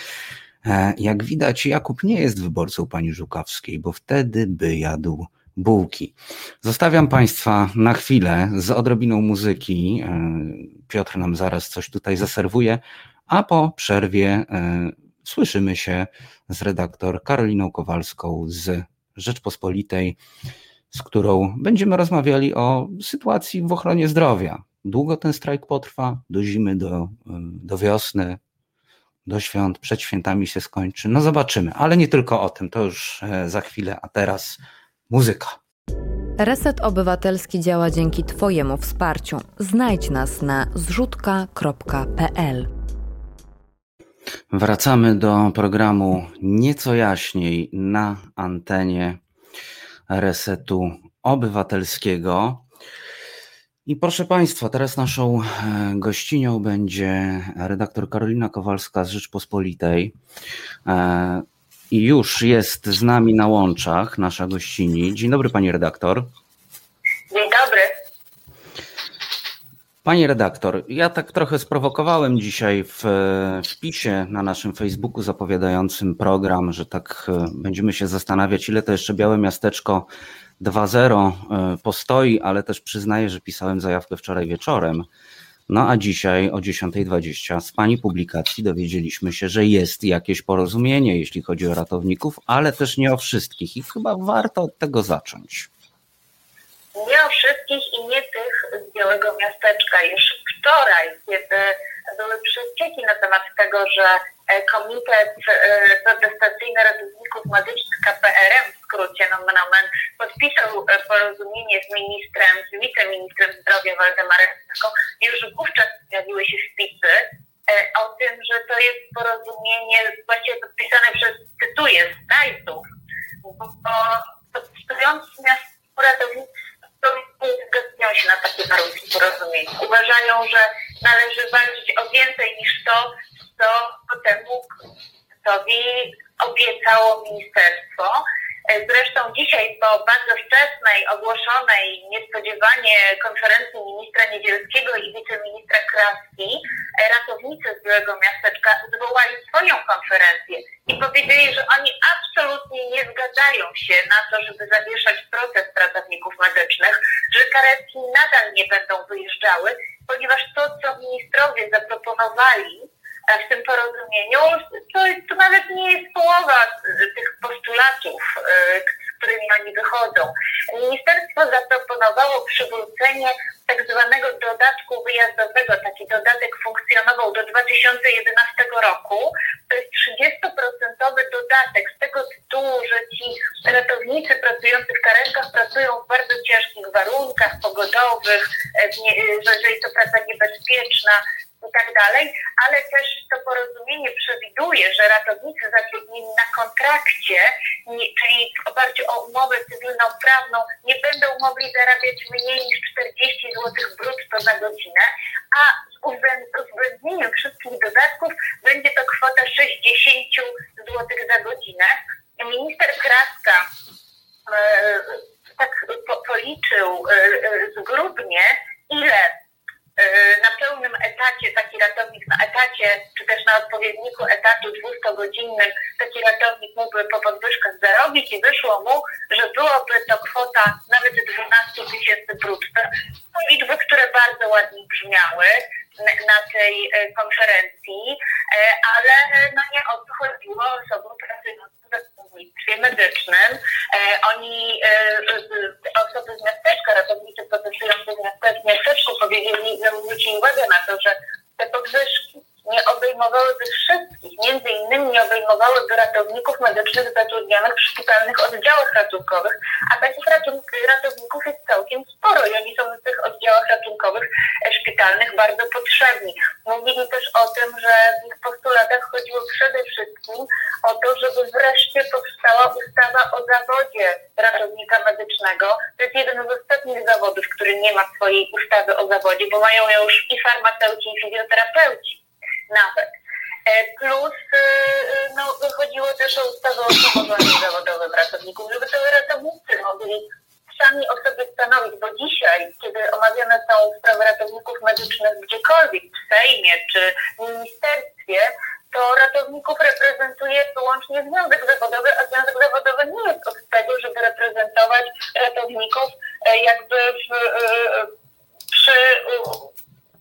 B: Jak widać, Jakub nie jest wyborcą pani Żukowskiej, bo wtedy by jadł bułki. Zostawiam Państwa na chwilę z odrobiną muzyki. E, Piotr nam zaraz coś tutaj zaserwuje, a po przerwie e, słyszymy się z redaktor Karoliną Kowalską z Rzeczpospolitej, z którą będziemy rozmawiali o sytuacji w ochronie zdrowia. Długo ten strajk potrwa, do zimy, do, e, do wiosny, do świąt, przed świętami się skończy. No zobaczymy, ale nie tylko o tym, to już za chwilę, a teraz Muzyka.
A: Reset Obywatelski działa dzięki Twojemu wsparciu. Znajdź nas na zrzutka.pl.
B: Wracamy do programu Nieco jaśniej na antenie Resetu Obywatelskiego. I proszę Państwa, teraz naszą e, gościnią będzie redaktor Karolina Kowalska z Rzeczpospolitej. I już jest z nami na łączach nasza gościni. Dzień dobry, pani redaktor.
E: Dzień dobry.
B: Pani redaktor, ja tak trochę sprowokowałem dzisiaj w wpisie na naszym Facebooku zapowiadającym program, że tak e, będziemy się zastanawiać, ile to jeszcze Białe Miasteczko 2.0 e, postoi, ale też przyznaję, że pisałem zajawkę wczoraj wieczorem no a dzisiaj o 10.20 z Pani publikacji dowiedzieliśmy się, że jest jakieś porozumienie, jeśli chodzi o ratowników, ale też nie o wszystkich i chyba warto od tego zacząć.
E: Nie o wszystkich i nie tych z Białego Miasteczka. Już wczoraj, kiedy były przecieki na temat tego, że Komitet e, Protestacyjny Ratowników Medycznych KPRM w skrócie nomen omen podpisał e, porozumienie z ministrem, z wiceministrem zdrowia Waldemarem już wówczas pojawiły się wpisy o tym, że to jest porozumienie właściwie podpisane przez, cytuję, zdrajców, bo podpisując miasto ratowników zgadzają się na takie warunki porozumienia. Uważają, że należy walczyć o więcej niż to, co potem sobie obiecało ministerstwo. Zresztą dzisiaj po bardzo wczesnej, ogłoszonej niespodziewanie konferencji ministra Niedzielskiego i wiceministra Kraski, ratownicy z Białego Miasteczka zwołali swoją konferencję i powiedzieli, że oni absolutnie nie zgadzają się na to, żeby zawieszać proces pracowników medycznych, że karetki nadal nie będą wyjeżdżały, ponieważ to, co ministrowie zaproponowali w tym porozumieniu, to, to nawet nie jest połowa tych postulatów, z którymi oni wychodzą. Ministerstwo zaproponowało przywrócenie tak zwanego dodatku wyjazdowego. Taki dodatek funkcjonował do 2011 roku. To jest 30% dodatek z tego tytułu, że ci ratownicy pracujący w karetkach pracują w bardzo ciężkich warunkach pogodowych, że jest to praca niebezpieczna, i tak dalej, ale też to porozumienie przewiduje, że ratownicy zatrudnieni na kontrakcie, nie, czyli w oparciu o umowę cywilną prawną, nie będą mogli zarabiać mniej niż 40 zł brutto za godzinę, a z uwzględnieniem wszystkich dodatków będzie to kwota 60 zł za godzinę. Minister Kraska e, tak po, policzył e, e, zgrubnie, ile na pełnym etacie, taki ratownik na etacie, czy też na odpowiedniku etatu 200-godzinnym, taki ratownik mógłby po podwyżkach zarobić i wyszło mu, że byłoby to kwota nawet 12 tysięcy brutto. To liczby, które bardzo ładnie brzmiały na tej e, konferencji, e, ale no nie o to chodziło osobom pracującym w ratownictwie medycznym. Oni, osoby z miasteczka, ratownicy protestujący w miasteczku powiedzieli, zwrócili uwagę na to, że te podwyżki nie obejmowałyby wszystkich, między innymi nie obejmowałyby ratowników medycznych zatrudnionych w szpitalnych oddziałach ratunkowych, a takich ratowników jest całkiem sporo i oni są w tych oddziałach ratunkowych e, szpitalnych bardzo potrzebni. Mówili też o tym, że w ich postulatach chodziło przede wszystkim o to, żeby wreszcie powstała ustawa o zawodzie ratownika medycznego. To jest jeden z ostatnich zawodów, który nie ma swojej ustawy o zawodzie, bo mają ją już i farmaceuci, i fizjoterapeuci nawet. E, plus e, e, no, wychodziło też o ustawę o powołaniu zawodowym ratowników, żeby to ratownicy mogli sami o sobie stanowić, bo dzisiaj, kiedy omawiane są sprawy ratowników medycznych gdziekolwiek, w Sejmie czy ministerstwie, to ratowników reprezentuje wyłącznie związek zawodowy, a związek zawodowy nie jest od tego, żeby reprezentować ratowników jakby w, przy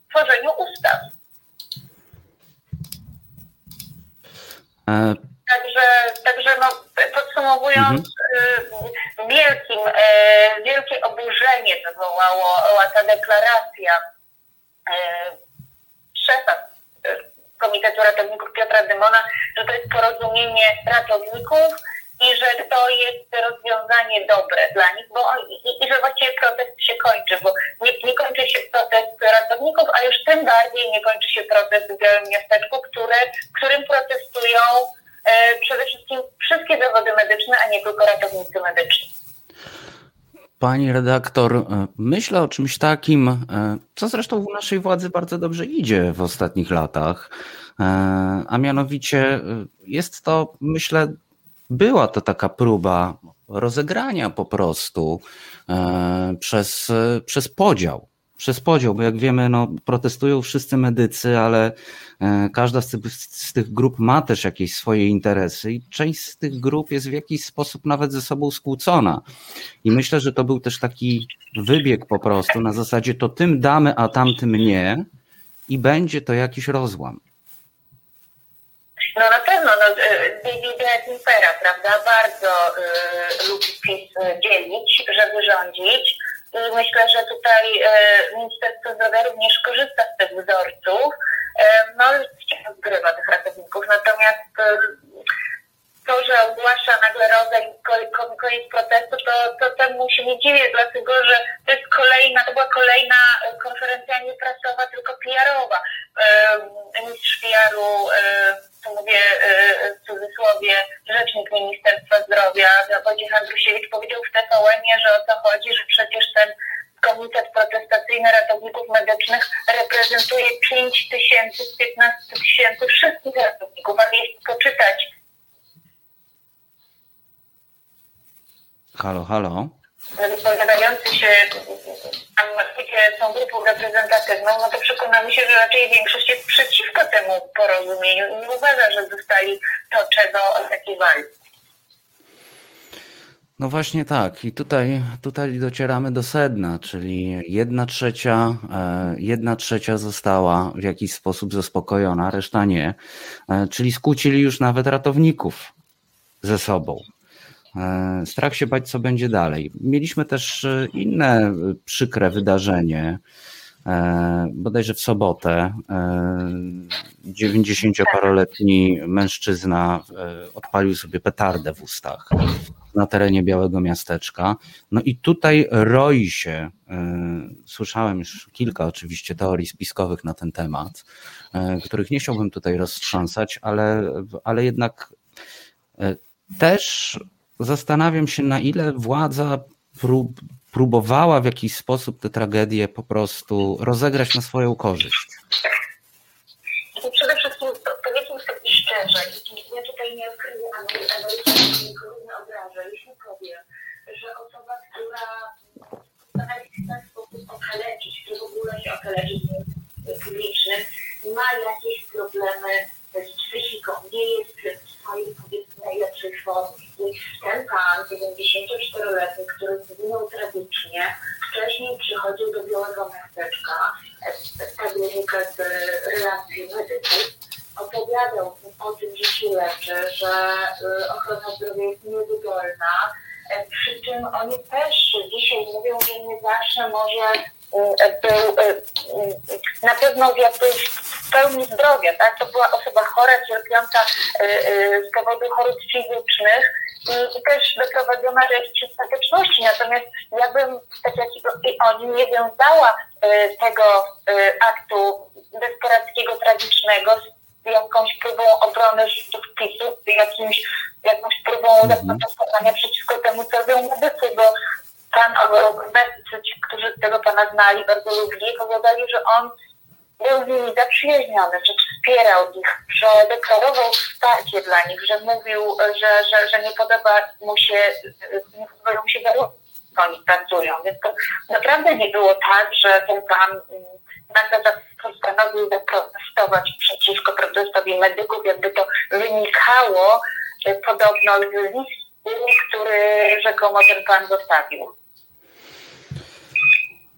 E: tworzeniu ustaw. Także, także no, podsumowując, mhm. wielkim, e, wielkie oburzenie wywołała ta deklaracja e, szefa Komitetu Ratowników Piotra Dymona, że to jest porozumienie ratowników i że to jest rozwiązanie dobre dla nich, bo i, i że właściwie protest się kończy, bo nie, nie, kończy się protest ratowników, a już tym bardziej nie kończy się protest w Białym Miasteczku, które, którym protestują e, przede wszystkim wszystkie zawody medyczne, a nie tylko ratownicy medyczni.
B: Pani redaktor, e, myślę o czymś takim, e, co zresztą w naszej władzy bardzo dobrze idzie w ostatnich latach, e, a mianowicie jest to, myślę, była to taka próba rozegrania po prostu e, przez, przez podział. Przez podział, bo jak wiemy, no, protestują wszyscy medycy, ale e, każda z tych, z tych grup ma też jakieś swoje interesy i część z tych grup jest w jakiś sposób nawet ze sobą skłócona. I myślę, że to był też taki wybieg po prostu na zasadzie to tym damy, a tamtym nie i będzie to jakiś rozłam.
E: No na pewno, no, Divide et Impera, prawda, bardzo y, lubi PiS dzielić, żeby rządzić. I myślę, że tutaj y, Ministerstwo Zdrowia również korzysta z tych wzorców. Y, no i zgrywa tych ratowników, natomiast y, to, że ogłasza nagle rodzaj koniec protestu, to, to temu się nie dziwię, dlatego że to jest kolejna, to była kolejna konferencja nie prasowa, tylko PR-owa. Mistrz PR-u tu mówię e, w cudzysłowie, rzecznik Ministerstwa Zdrowia, Wojciech Andrusiewicz powiedział w TVN-ie, że o co chodzi, że przecież ten Komitet Protestacyjny Ratowników Medycznych reprezentuje 5 tysięcy z 15 tysięcy wszystkich ratowników, a jeśli poczytać.
B: Halo, halo
E: wypowiadający się są grupą reprezentatywną, no to przekonamy się, że raczej większość jest przeciwko temu porozumieniu i nie uważa, że dostali to, czego oczekiwali.
B: No właśnie tak. I tutaj, tutaj docieramy do sedna, czyli jedna trzecia, e, jedna trzecia została w jakiś sposób zaspokojona, reszta nie. E, czyli skłócili już nawet ratowników ze sobą. E, strach się bać, co będzie dalej. Mieliśmy też inne przykre wydarzenie, bodajże w sobotę. 90-paroletni mężczyzna odpalił sobie petardę w ustach na terenie Białego Miasteczka. No i tutaj roi się, e, słyszałem już kilka oczywiście teorii spiskowych na ten temat, e, których nie chciałbym tutaj roztrząsać, ale, ale jednak e, też zastanawiam się, na ile władza prób, próbowała w jakiś sposób tę tragedię po prostu rozegrać na swoją korzyść.
E: Przede wszystkim powiedzmy sobie szczerze, ja tutaj nie odkryję analizy obraża, jeśli powiem, że osoba, która stara się w ten sposób okaleczyć, czy w ogóle się okaleczyć publicznym, ma jakieś problemy z psychiką, nie jest swojej powiedzmy najlepszej formie. Ten pan, 94-letni, który zginął tragicznie, wcześniej przychodził do Białego Miasteczka, tak wynika z relacji medyków, opowiadał o tym, że się leczy, że y, ochrona zdrowia jest niewydolna, przy czym oni też dzisiaj mówią, że nie zawsze może y, był y, na pewno jakby w pełni zdrowia, tak? To była osoba chora, cierpiąca z powodu chorób fizycznych i, też doprowadzona do jakiejś ostateczności. Natomiast ja bym, tak jak i oni, nie wiązała tego aktu desperackiego, tragicznego z jakąś próbą obrony wpisu, jakimś, jakąś próbą mm zaprotestowania przeciwko temu, co robią medycy, bo pan, medycy, ci, którzy tego pana znali, bardzo lubili, powiadali, że on był z nimi zaprzyjaźniony, że wspierał ich, że deklarował wsparcie dla nich, że mówił, że, że, że nie podoba mu się, nie podoba mu się warunki, oni pracują. Więc to naprawdę nie było tak, że ten pan nagle postanowił zaprotestować przeciwko protestowi medyków, jakby to wynikało e, podobno z listu, który rzekomo ten pan zostawił.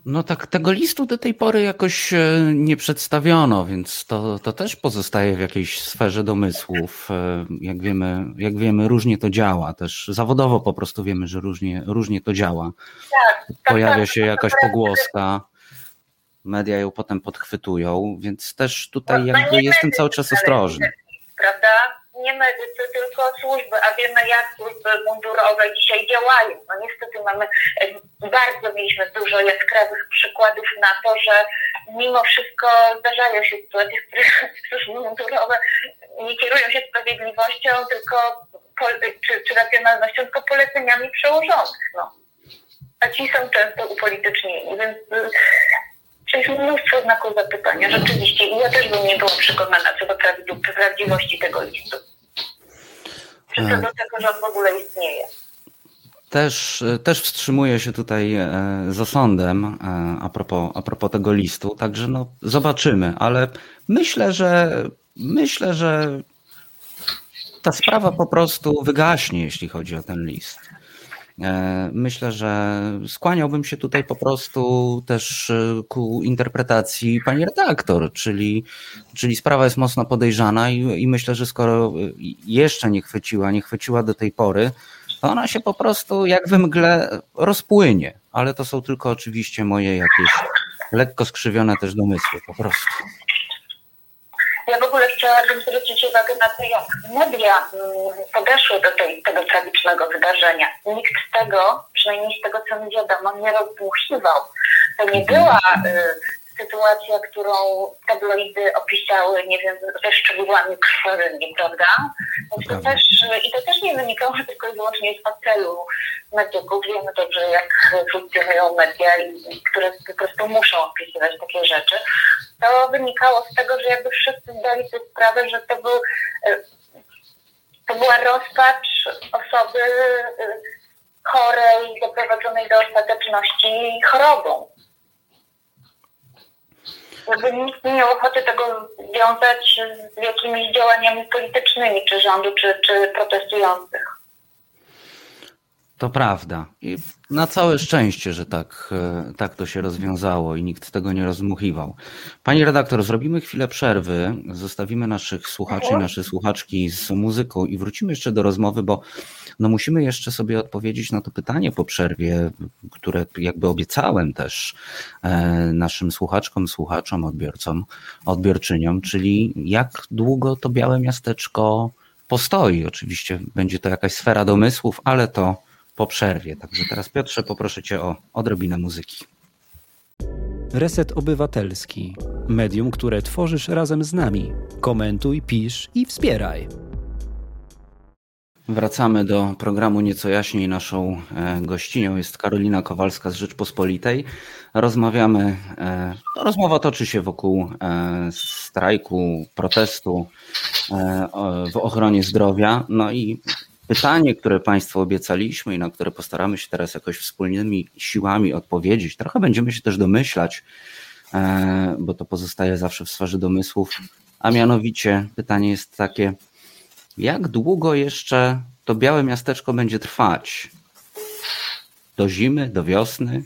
B: No tak, tego listu do tej pory jakoś e, nie przedstawiono, więc to, to też pozostaje w jakiejś sferze domysłów. E, jak wiemy, jak wiemy, różnie to działa. Też zawodowo po prostu wiemy, że różnie, różnie to działa. Tak, tak Pojawia tak, się jakaś pogłoska media ją potem podchwytują, więc też tutaj no, jakby jestem cały czas ostrożny.
E: Prawda? Nie medycy, tylko służby, a wiemy jak służby mundurowe dzisiaj działają. No niestety mamy, bardzo mieliśmy dużo jaskrawych przykładów na to, że mimo wszystko zdarzają się sytuacje, w których służby mundurowe nie kierują się sprawiedliwością, tylko czy, czy racjonalnością, tylko poleceniami przełożonych. No. A ci są często upolitycznieni, więc jest mnóstwo znaków zapytania, rzeczywiście. I ja też bym nie była przekonana co do prawdziwości tego listu. Czy co do tego, że on w ogóle istnieje.
B: Też, też wstrzymuję się tutaj e, z osądem e, a propos, a propos tego listu, także no zobaczymy, ale myślę, że myślę, że ta sprawa po prostu wygaśnie, jeśli chodzi o ten list. E, myślę, że skłaniałbym się tutaj po prostu też e, ku interpretacji pani redaktor, czyli, czyli sprawa jest mocno podejrzana i, i myślę, że skoro jeszcze nie chwyciła, nie chwyciła do tej pory, to ona się po prostu jak we mgle rozpłynie. Ale to są tylko oczywiście moje jakieś lekko skrzywione też domysły po prostu.
E: Ja w ogóle chciałabym zwrócić uwagę na to, jak media mm, podeszły do tej, tego tragicznego wydarzenia. Nikt z tego, przynajmniej z tego co mi wiadomo, nie rozdmuchiwał. To nie była y, sytuacja, którą tabloidy opisały, nie wiem, ze szczegółami krwawymi, prawda? Więc to też, I to też nie wynikało tylko i wyłącznie z apelu medyków. Wiemy dobrze, jak funkcjonują media, które po prostu muszą opisywać takie rzeczy. To wynikało z tego, że jakby wszyscy zdali sobie sprawę, że to był to była rozpacz osoby chorej, doprowadzonej do ostateczności chorobą jakby nikt nie miał ochoty tego wiązać z jakimiś działaniami politycznymi, czy rządu, czy, czy protestujących.
B: To prawda. I na całe szczęście, że tak, e, tak to się rozwiązało i nikt tego nie rozmuchiwał. Pani redaktor, zrobimy chwilę przerwy, zostawimy naszych słuchaczy, nasze słuchaczki z muzyką i wrócimy jeszcze do rozmowy, bo no musimy jeszcze sobie odpowiedzieć na to pytanie po przerwie, które jakby obiecałem też e, naszym słuchaczkom, słuchaczom, odbiorcom, odbiorczyniom, czyli jak długo to białe miasteczko postoi. Oczywiście będzie to jakaś sfera domysłów, ale to po przerwie. Także teraz Piotrze poproszę Cię o odrobinę muzyki.
C: Reset Obywatelski. Medium, które tworzysz razem z nami. Komentuj, pisz i wspieraj.
B: Wracamy do programu Nieco Jaśniej. Naszą e, gościnią jest Karolina Kowalska z Rzeczpospolitej. Rozmawiamy, e, no, rozmowa toczy się wokół e, strajku, protestu w ochronie zdrowia. No i pytanie, które Państwu obiecaliśmy i na które postaramy się teraz jakoś wspólnymi siłami odpowiedzieć. Trochę będziemy się też domyślać, bo to pozostaje zawsze w sferze domysłów. A mianowicie pytanie jest takie, jak długo jeszcze to białe miasteczko będzie trwać? Do zimy, do wiosny?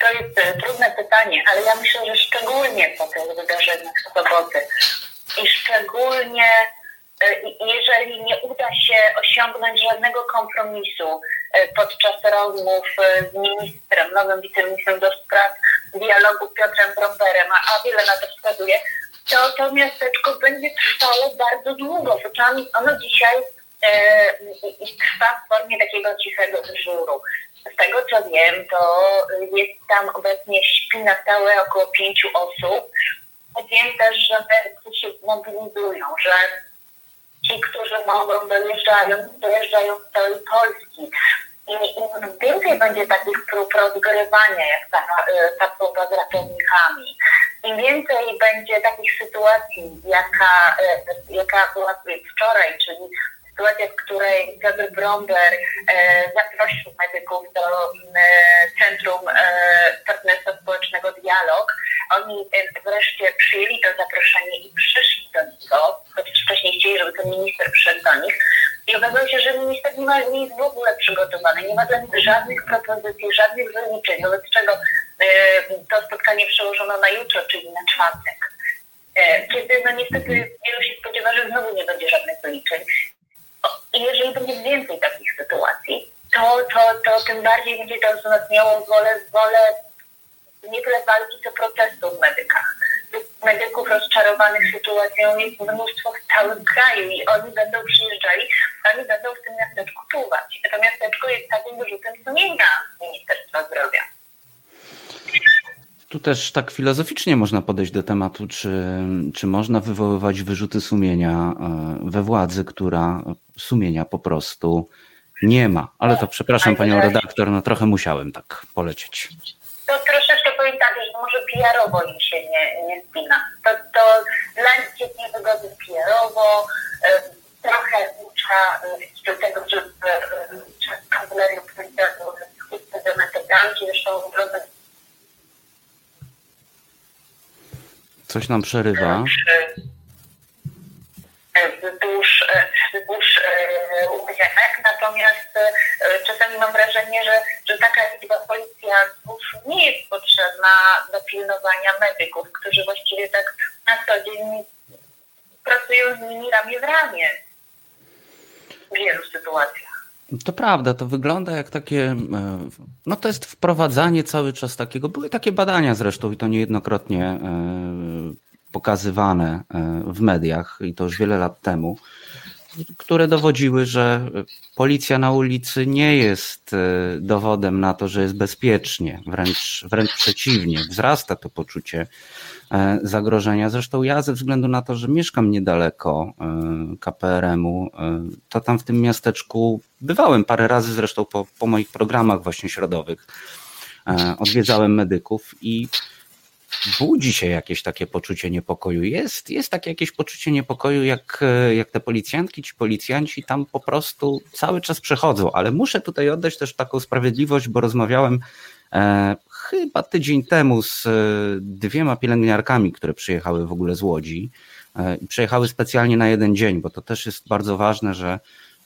E: To jest e, trudne pytanie, ale ja myślę, że szczególnie po tych wydarzeniach z soboty i szczególnie e, jeżeli nie uda się osiągnąć żadnego kompromisu e, podczas rozmów z ministrem, nowym wiceministrem do spraw dialogu Piotrem Bromberem, a wiele na to wskazuje, to to miasteczko będzie trwało bardzo długo. Przynajmniej ono dzisiaj e, trwa w formie takiego cichego dyżuru. Z tego co wiem, to jest tam obecnie śpi na stałe około pięciu osób. Wiem też, że medycy się mobilizują, że ci, którzy mogą, dojeżdżają, dojeżdżają z całej Polski. I im więcej będzie takich prób rozgrywania, jak ta, e, ta próba z ratownikami, im więcej będzie takich sytuacji, jaka, e, jaka była wczoraj, czyli sytuacja, w której Piotr Bromber e, zaprosił medyków do e, Centrum e, Partnerstwa Społecznego Dialog. Oni wreszcie przyjęli to zaproszenie i przyszli do niego, chociaż wcześniej chcieli, żeby ten minister przyszedł do nich. I okazało się, że minister nie, ma, jest w ogóle przygotowany, nie ma dla nich żadnych propozycji, żadnych wyliczeń, wobec czego to spotkanie przełożono na jutro, czyli na czwartek. Kiedy no niestety wielu się spodziewa, że znowu nie będzie żadnych wyliczeń. Jeżeli będzie więcej takich sytuacji, to, to, to tym bardziej będzie to wzmacniało wolę, wolę nie tyle walki, co protestu w medykach. Medyków rozczarowanych sytuacją jest mnóstwo w całym kraju i oni będą przyjeżdżali, oni będą w tym miasteczku czuwać. To miasteczko jest takim wyrzutem sumienia Ministerstwa Zdrowia.
B: Tu też tak filozoficznie można podejść do tematu, czy, czy można wywoływać wyrzuty sumienia e, we władzy, która sumienia po prostu nie ma. Ale to przepraszam panią redaktor, no trochę musiałem tak polecieć.
E: To troszeczkę powiem tak, że może PR-owo im się nie, nie spina. To, to dla nich jest niewygodne PR-owo, trochę ucza do tego, żeby kancelarię prezydenta z metodami, zresztą
B: Coś nam przerywa.
E: Wzdłuż, wzdłuż łazianek, natomiast czasami mam wrażenie, że, że taka liczba policjantów nie jest potrzebna do pilnowania medyków, którzy właściwie tak na co dzień pracują z nimi ramię w ramię w wielu sytuacjach.
B: To prawda, to wygląda jak takie, no to jest wprowadzanie cały czas takiego, były takie badania zresztą i to niejednokrotnie pokazywane w mediach i to już wiele lat temu, które dowodziły, że policja na ulicy nie jest dowodem na to, że jest bezpiecznie, wręcz, wręcz przeciwnie, wzrasta to poczucie zagrożenia. Zresztą ja ze względu na to, że mieszkam niedaleko KPRM-u, to tam w tym miasteczku bywałem parę razy zresztą po, po moich programach właśnie środowych. Odwiedzałem medyków i budzi się jakieś takie poczucie niepokoju. Jest, jest takie jakieś poczucie niepokoju, jak, jak te policjantki, ci policjanci tam po prostu cały czas przechodzą, ale muszę tutaj oddać też taką sprawiedliwość, bo rozmawiałem e, chyba tydzień temu z e, dwiema pielęgniarkami, które przyjechały w ogóle z Łodzi e, przyjechały specjalnie na jeden dzień, bo to też jest bardzo ważne, że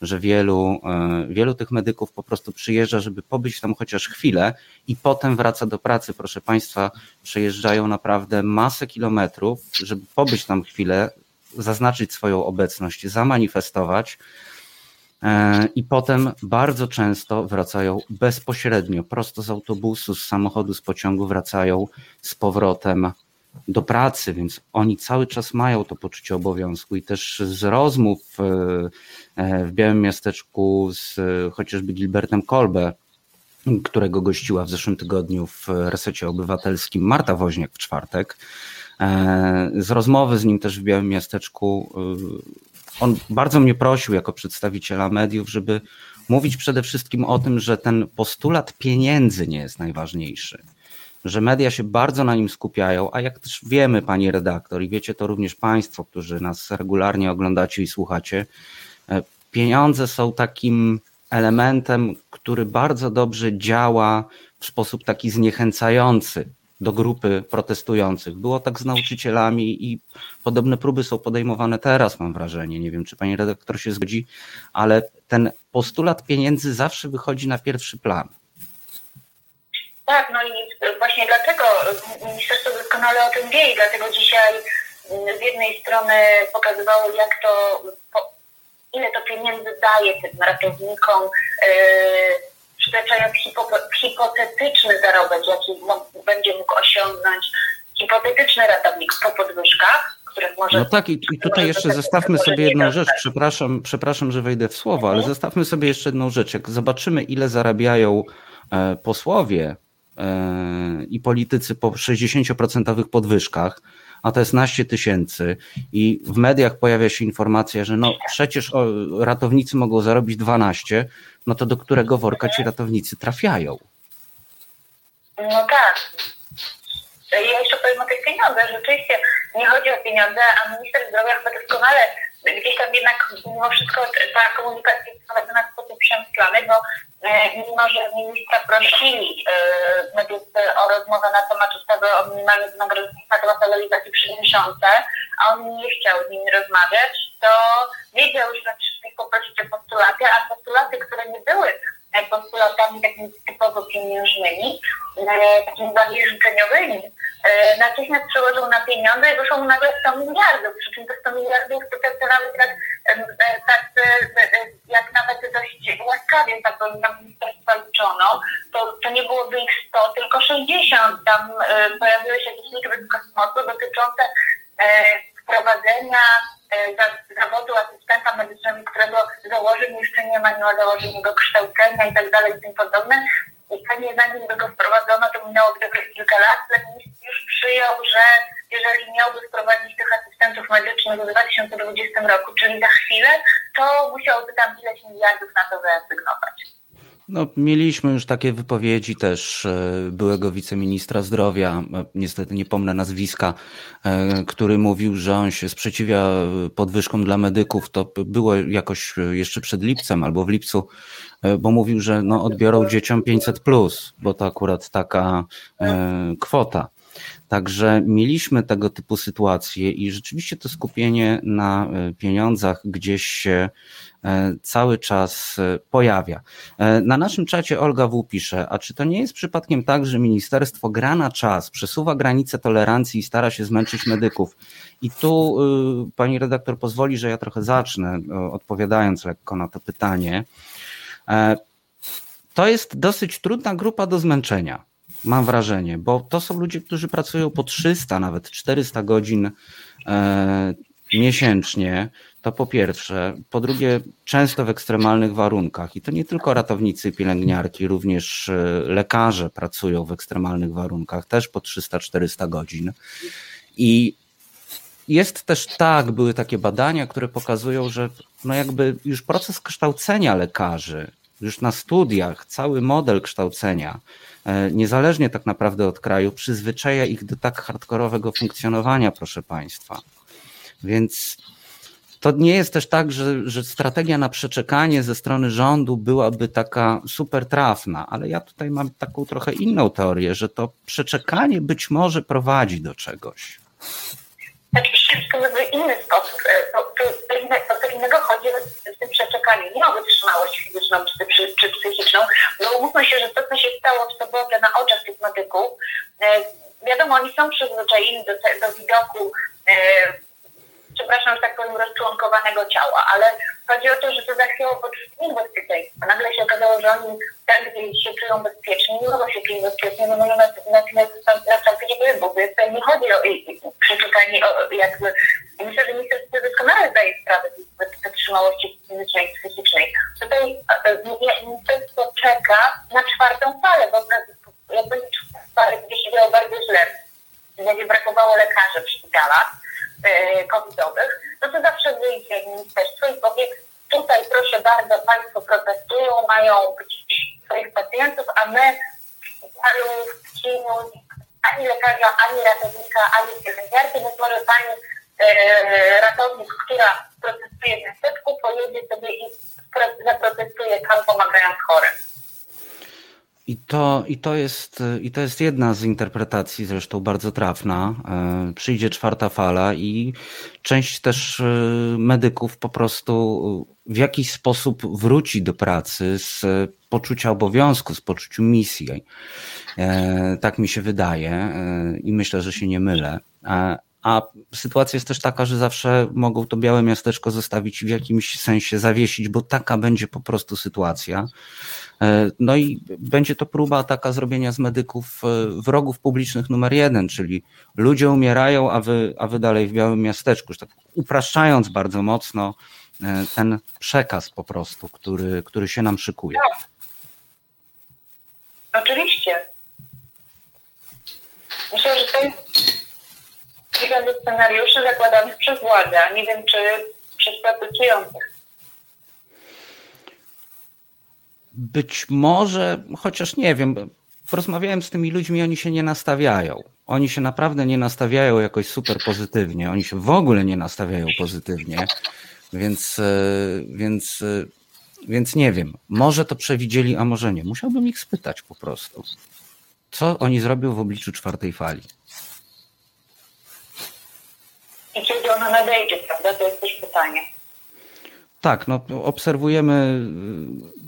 B: że wielu, e, wielu tych medyków po prostu przyjeżdża, żeby pobyć tam chociaż chwilę i potem wraca do pracy. Proszę Państwa, przejeżdżają naprawdę masę kilometrów, żeby pobyć tam chwilę, zaznaczyć swoją obecność, zamanifestować. E, I potem bardzo często wracają bezpośrednio, prosto z autobusu, z samochodu, z pociągu, wracają z powrotem do pracy, więc oni cały czas mają to poczucie obowiązku i też z rozmów e, e, w Białym Miasteczku z chociażby Gilbertem Kolbe, którego gościła w zeszłym tygodniu w resecie obywatelskim Marta Woźniak w czwartek. E, z rozmowy z nim też w Białym Miasteczku, on bardzo mnie prosił jako przedstawiciela mediów, żeby mówić przede wszystkim o tym, że ten postulat pieniędzy nie jest najważniejszy że media się bardzo na nim skupiają, a jak też wiemy, pani redaktor, i wiecie to również państwo, którzy nas regularnie oglądacie i słuchacie, e, pieniądze są takim elementem, który bardzo dobrze działa w sposób taki zniechęcający do grupy protestujących. Było tak z nauczycielami i podobne próby są podejmowane teraz, mam wrażenie. Nie wiem, czy pani redaktor się zgodzi, ale ten postulat pieniędzy zawsze wychodzi na pierwszy plan.
E: Tak, no i właśnie dlatego ministerstwo doskonale o tym wie i dlatego dzisiaj mm, z jednej strony pokazywało, jak to, ile to pieniędzy daje tym ratownikom, yy, przytaczając hipotetyczny zarobek, jaki będzie mógł osiągnąć hipotetyczny ratownik po podwyżkach, których może...
B: No tak, i, i tutaj jeszcze zestawmy sobie jedną rzecz, przepraszam, przepraszam, że wejdę w słowo, ale mhm. zestawmy sobie jeszcze jedną rzecz. Jak zobaczymy, ile zarabiają e, posłowie i politycy po 60% podwyżkach, a to jest naście tysięcy i w mediach pojawia się informacja, że no przecież ratownicy mogą zarobić 12, no to do którego worka ci ratownicy trafiają?
E: No tak. Ja jeszcze powiem o tych pieniądzach. Rzeczywiście nie chodzi o pieniądze, a minister zdrowia chyba doskonale gdzieś tam jednak mimo wszystko ta komunikacja jest prowadzona w sposób przemyślany, bo mimo, że ministra prosili e, medycy o rozmowę na temat ustawy o minimalnym wynagrodzeniu dla waloryzacji przy miesiące, a on nie chciał z nimi rozmawiać, to wiedział, że wszystkich poprosić o postulaty, a postulaty, które nie były postulatami takimi typowo pieniężnymi, e, takimi bardziej życzeniowymi, e, natychmiast przełożył na pieniądze i wyszło mu nagle 100 miliardów, przy czym te 100 miliardów to tak nawet jak, tak, jak nawet dość łaskawie tak liczono, to, to nie byłoby ich 100, tylko 60. Tam e, pojawiły się jakieś liczby kosmosu dotyczące wprowadzenia zawodu asystenta medycznego, którego założeń jeszcze nie ma, nie ma założeń kształcenia i tak dalej i tym podobne. I pewnie zanim by go wprowadzono, to minęło gdyby kilka lat, ministr już przyjął, że jeżeli miałby wprowadzić tych asystentów medycznych w 2020 roku, czyli za chwilę, to musiałby tam ileś miliardów na to wyasygnować.
B: No, mieliśmy już takie wypowiedzi też e, byłego wiceministra zdrowia, e, niestety nie pomnę nazwiska, e, który mówił, że on się sprzeciwia podwyżkom dla medyków. To było jakoś jeszcze przed lipcem albo w lipcu, bo mówił, że no, odbiorą dzieciom 500, plus, bo to akurat taka kwota. Także mieliśmy tego typu sytuacje i rzeczywiście to skupienie na pieniądzach gdzieś się E, cały czas e, pojawia. E, na naszym czacie Olga W. pisze, a czy to nie jest przypadkiem tak, że ministerstwo gra na czas, przesuwa granice tolerancji i stara się zmęczyć medyków? I tu pani redaktor pozwoli, że ja trochę zacznę, odpowiadając lekko na to pytanie. To jest dosyć trudna grupa do zmęczenia, mam wrażenie, bo to są ludzie, którzy pracują po 300, nawet 400 godzin miesięcznie. To po pierwsze. Po drugie, często w ekstremalnych warunkach. I to nie tylko ratownicy, pielęgniarki, również e, lekarze pracują w ekstremalnych warunkach, też po 300-400 godzin. I jest też tak, były takie badania, które pokazują, że no jakby już proces kształcenia lekarzy, już na studiach, cały model kształcenia, e, niezależnie tak naprawdę od kraju, przyzwyczaja ich do tak hardkorowego funkcjonowania, proszę Państwa. Więc to nie jest też tak, że, że strategia na przeczekanie ze strony rządu byłaby taka super trafna, ale ja tutaj mam taką trochę inną teorię, że to przeczekanie być może prowadzi do czegoś.
E: Znaczy to by inny sposób. E, co innego chodzi z tym przeczekaniem. Nie o wytrzymałość fizyczną czy, czy, czy psychiczną, bo umówmy się, że to, co się stało w sobotę na oczach tych medyków, e, wiadomo, oni są przyzwyczajeni do, do widoku e, przepraszam, że tak powiem, rozczłonkowanego ciała, ale chodzi o to, że to zachwiało poczucie niebezpieczeństwa. Nagle się okazało, że oni tak się czują bezpiecznie, nie mogą się czuć bezpiecznie, no może nastąpić wybuch. Więc tutaj nie chodzi o przeszukanie, o, jakby, myślę, że ministerstwo doskonale zdaje sprawę z wytrzymałości fizycznej i psychicznej. Tutaj ministerstwo czeka na czwartą falę, bo jak będzie czwarta fala, gdzie się działo bardzo źle, będzie brakowało lekarzy w szpitalach, E, covidowych, no to zawsze wyjdzie ministerstwo i powie, tutaj proszę bardzo, Państwo protestują, mają być swoich pacjentów, a my w cieniu ani lekarza, ani ratownika, ani pielęgniarki, więc może Pani e, ratownik, która protestuje w miasteczku, pojedzie sobie i zaprotestuje tam pomagając chorym.
B: I to, i, to jest, I to jest jedna z interpretacji, zresztą bardzo trafna. E, przyjdzie czwarta fala i część też e, medyków po prostu w jakiś sposób wróci do pracy z poczucia obowiązku, z poczucia misji. E, tak mi się wydaje i myślę, że się nie mylę. A sytuacja jest też taka, że zawsze mogą to białe miasteczko zostawić w jakimś sensie zawiesić, bo taka będzie po prostu sytuacja. E, no i będzie to próba taka zrobienia z medyków e, wrogów publicznych numer jeden, czyli ludzie umierają, a wy, a wy dalej w białym miasteczku, już tak upraszczając bardzo mocno e, ten przekaz po prostu, który, który się nam szykuje.
E: Tak. Oczywiście. Myślę, że to jest kilka scenariuszy zakładanych przez władzę, nie wiem czy przez protestujących.
B: Być może, chociaż nie wiem, rozmawiałem z tymi ludźmi, oni się nie nastawiają. Oni się naprawdę nie nastawiają jakoś super pozytywnie. Oni się w ogóle nie nastawiają pozytywnie. Więc, e, więc, e, więc nie wiem. Może to przewidzieli, a może nie. Musiałbym ich spytać po prostu. Co oni zrobią w obliczu czwartej fali?
E: I kiedy ona nadejdzie, prawda? To jest też pytanie.
B: Tak, no, obserwujemy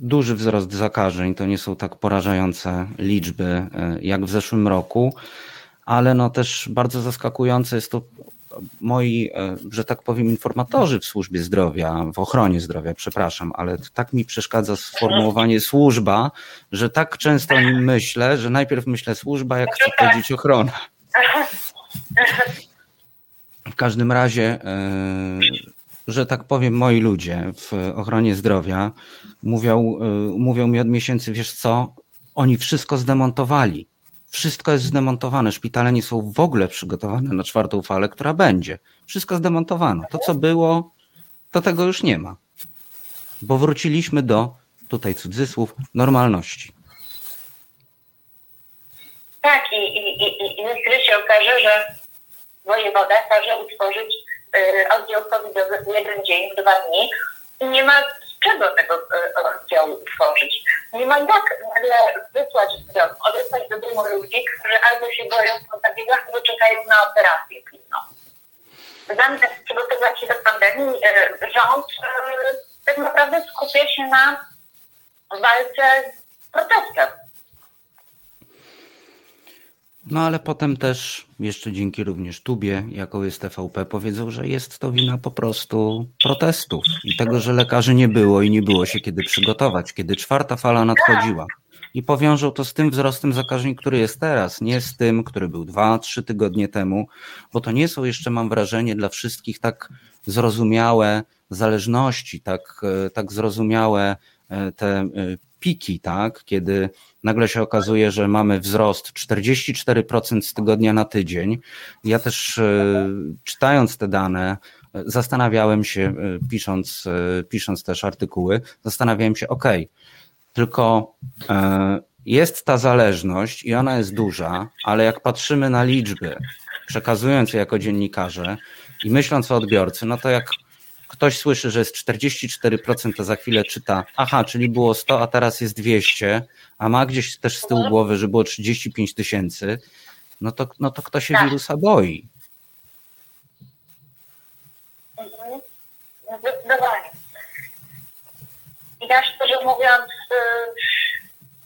B: duży wzrost zakażeń. To nie są tak porażające liczby y, jak w zeszłym roku, ale no też bardzo zaskakujące jest to moi, y, że tak powiem, informatorzy w służbie zdrowia, w ochronie zdrowia, przepraszam, ale tak mi przeszkadza sformułowanie służba, że tak często o nim myślę, że najpierw myślę służba, jak chcę powiedzieć ochrona. W każdym razie że tak powiem, moi ludzie w ochronie zdrowia mówią, y, mówią mi od miesięcy, wiesz co, oni wszystko zdemontowali. Wszystko jest zdemontowane. Szpitale nie są w ogóle przygotowane na czwartą falę, która będzie. Wszystko zdemontowano. To, co było, to tego już nie ma. Bo wróciliśmy do, tutaj cudzysłów, normalności.
E: Tak, i, i, i, i się okaże, że wojewoda każe utworzyć Y, oddział covidowy w jeden dzień, dwa dni i nie ma z czego tego y, oddziału tworzyć. Nie ma jak nagle wysłać dom, odesłać do domu ludzi, którzy albo się boją w albo czekają na operację pilną. Zamiast przygotować się do pandemii, y, rząd tak naprawdę skupia się na walce z protestem
B: no ale potem też, jeszcze dzięki również Tubie, jaką jest TVP, powiedzą, że jest to wina po prostu protestów i tego, że lekarzy nie było i nie było się kiedy przygotować, kiedy czwarta fala nadchodziła. I powiążą to z tym wzrostem zakażeń, który jest teraz, nie z tym, który był dwa, trzy tygodnie temu, bo to nie są jeszcze, mam wrażenie, dla wszystkich tak zrozumiałe zależności, tak, e, tak zrozumiałe e, te e, piki, tak, kiedy nagle się okazuje, że mamy wzrost 44% z tygodnia na tydzień. Ja też e, czytając te dane, e, zastanawiałem się, e, pisząc, pisząc też artykuły, zastanawiałem się, ok, tylko jest ta zależność i ona jest duża, ale jak patrzymy na liczby, przekazując je jako dziennikarze i myśląc o odbiorcy, no to jak ktoś słyszy, że jest 44%, to za chwilę czyta, aha, czyli było 100, a teraz jest 200, a ma gdzieś też z tyłu głowy, że było 35 tysięcy, no to, no to kto się tak. wirusa boi?
E: Zdecydowanie. I ja szczerze mówiąc,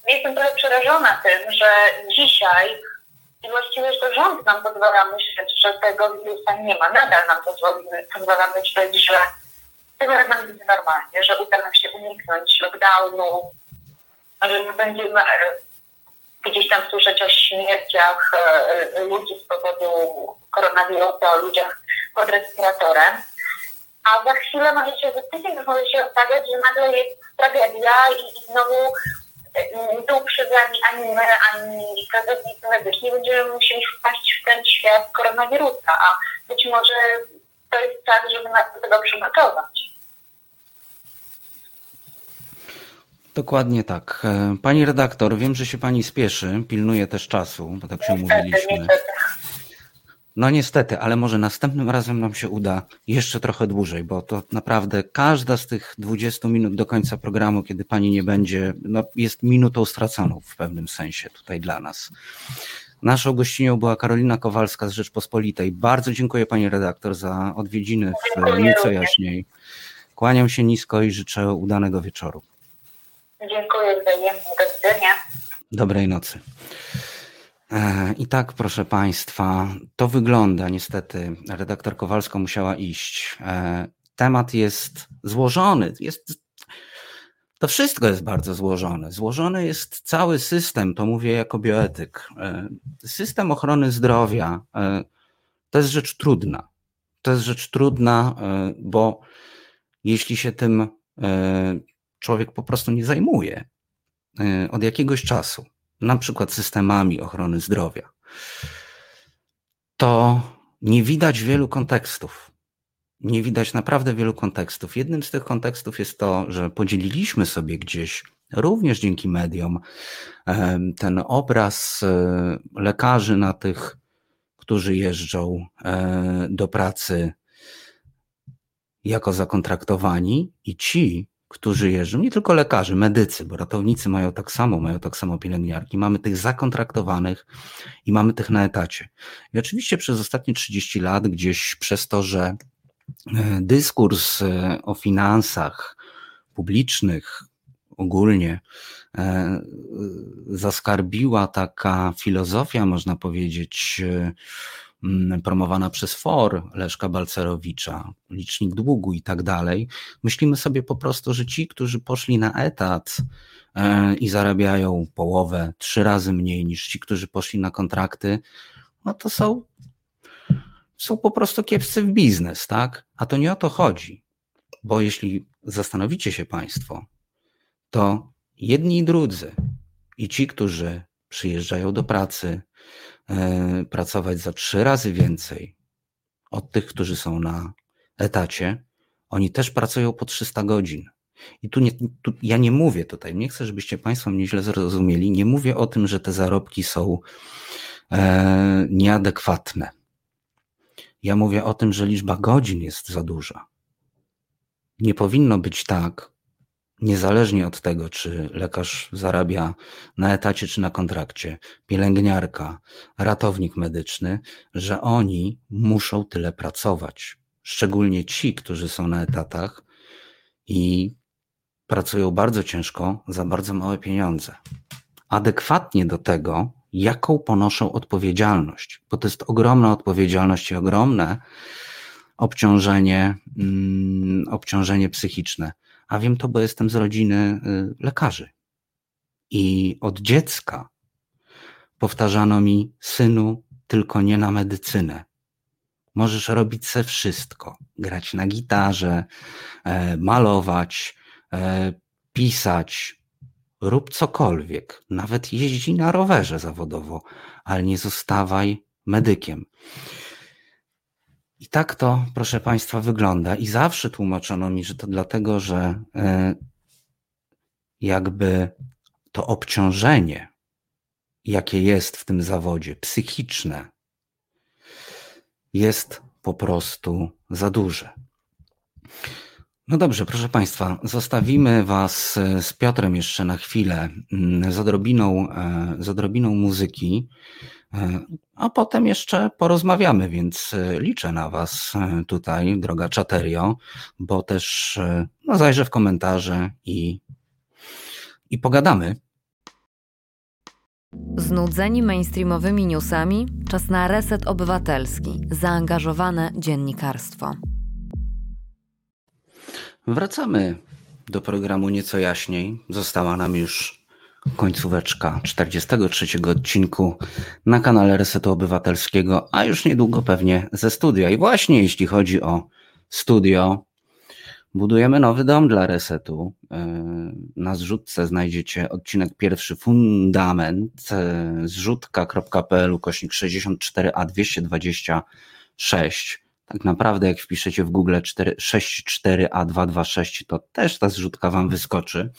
E: y, jestem trochę przerażona tym, że dzisiaj i właściwie to rząd nam pozwala myśleć, że tego wirusa nie ma. Nadal nam pozwala myśleć, że tego jednak będzie normalnie, że uda nam się uniknąć lockdownu, że nie będziemy e, gdzieś tam słyszeć o śmierciach e, ludzi z powodu koronawirusa, o ludziach pod respiratorem. A za chwilę może się, za tydzień może się okazać, że nagle jest tragedia i, i znowu tu przy nami ani my, ani pracownicy medyczni będziemy musieli wpaść w ten świat koronawirusa, a być może to jest czas, żeby nas do tego przygotować.
B: Dokładnie tak. E, pani redaktor, wiem, że się pani spieszy, pilnuje też czasu, bo tak się umówiliśmy. Niestety. No niestety, ale może następnym razem nam się uda jeszcze trochę dłużej, bo to naprawdę każda z tych 20 minut do końca programu, kiedy pani nie będzie, no jest minutą straconą w pewnym sensie tutaj dla nas. Naszą gościnią była Karolina Kowalska z Rzeczpospolitej. Bardzo dziękuję pani redaktor za odwiedziny w nieco jaśniej. Kłaniam się nisko i życzę udanego wieczoru.
E: Dziękuję wzajemnie. Do widzenia.
B: Dobrej nocy. E, I tak, proszę Państwa, to wygląda. Niestety, redaktor Kowalska musiała iść. E, temat jest złożony. Jest, to wszystko jest bardzo złożone. Złożony jest cały system, to mówię jako bioetyk. E, system ochrony zdrowia to jest rzecz trudna. To jest rzecz trudna, bo jeśli się tym człowiek po prostu nie zajmuje od jakiegoś czasu, na przykład systemami ochrony zdrowia, to nie widać wielu kontekstów. Nie widać naprawdę wielu kontekstów. Jednym z tych kontekstów jest to, że podzieliliśmy sobie gdzieś, również dzięki mediom, ten obraz e, lekarzy na tych, którzy jeżdżą e, do pracy jako zakontraktowani i ci, którzy jeżdżą, nie tylko lekarze, medycy, bo ratownicy mają tak samo, mają tak samo pielęgniarki. Mamy tych zakontraktowanych i mamy tych na etacie. I oczywiście przez ostatnie 30 lat gdzieś przez to, że e, dyskurs e, o finansach publicznych ogólnie e, zaskarbiła taka filozofia, można powiedzieć, promowana przez FOR Leszka Balcerowicza, licznik długu i tak dalej, myślimy sobie po prostu, że ci, którzy poszli na etat e, i zarabiają połowę, trzy razy mniej niż ci, którzy poszli na kontrakty, no to są, są po prostu kiepscy w biznes, tak? A to nie o to chodzi, bo jeśli zastanowicie się Państwo, to jedni i drudzy, i ci, którzy przyjeżdżają do pracy, pracować za trzy razy więcej od tych, którzy są na etacie, oni też pracują po 300 godzin. I tu, nie, tu ja nie mówię tutaj, nie chcę, żebyście Państwo mnie źle zrozumieli, nie mówię o tym, że te zarobki są e, nieadekwatne. Ja mówię o tym, że liczba godzin jest za duża. Nie powinno być tak, niezależnie od tego, czy lekarz zarabia na etacie czy na kontrakcie, pielęgniarka, ratownik medyczny, że oni muszą tyle pracować. Szczególnie ci, którzy są na etatach i pracują bardzo ciężko za bardzo małe pieniądze. Adekwatnie do tego, jaką ponoszą odpowiedzialność, bo to jest ogromna odpowiedzialność i ogromne obciążenie, mm, obciążenie psychiczne. A wiem to, bo jestem z rodziny y, lekarzy. I od dziecka powtarzano mi, synu, tylko nie na medycynę. Możesz robić se wszystko. Grać na gitarze, e, malować, e, pisać, rób cokolwiek. Nawet jeździ na rowerze zawodowo, ale nie zostawaj medykiem. I tak to, proszę Państwa, wygląda. I zawsze tłumaczono mi, że to dlatego, że e, jakby to obciążenie, jakie jest w tym zawodzie, psychiczne, jest po prostu za duże. No dobrze, proszę Państwa, zostawimy Was e, z Piotrem jeszcze na chwilę mm, z odrobiną, e, z odrobiną muzyki. A potem jeszcze porozmawiamy, więc liczę na Was tutaj, droga czaterio, bo też no, zajrzę w komentarze i, i pogadamy.
A: Znudzeni mainstreamowymi newsami? Czas na reset obywatelski, zaangażowane dziennikarstwo.
B: Wracamy do programu nieco jaśniej. Została nam już końcóweczka 43 odcinku na kanale Resetu Obywatelskiego, a już niedługo pewnie ze studia. I właśnie jeśli chodzi o studio, budujemy nowy dom dla Resetu. E, na zrzutce znajdziecie odcinek pierwszy Fundament e, zrzutka.pl kośnik 64a 226 tak naprawdę, jak wpiszecie w Google 64A226, to też ta zrzutka Wam wyskoczy.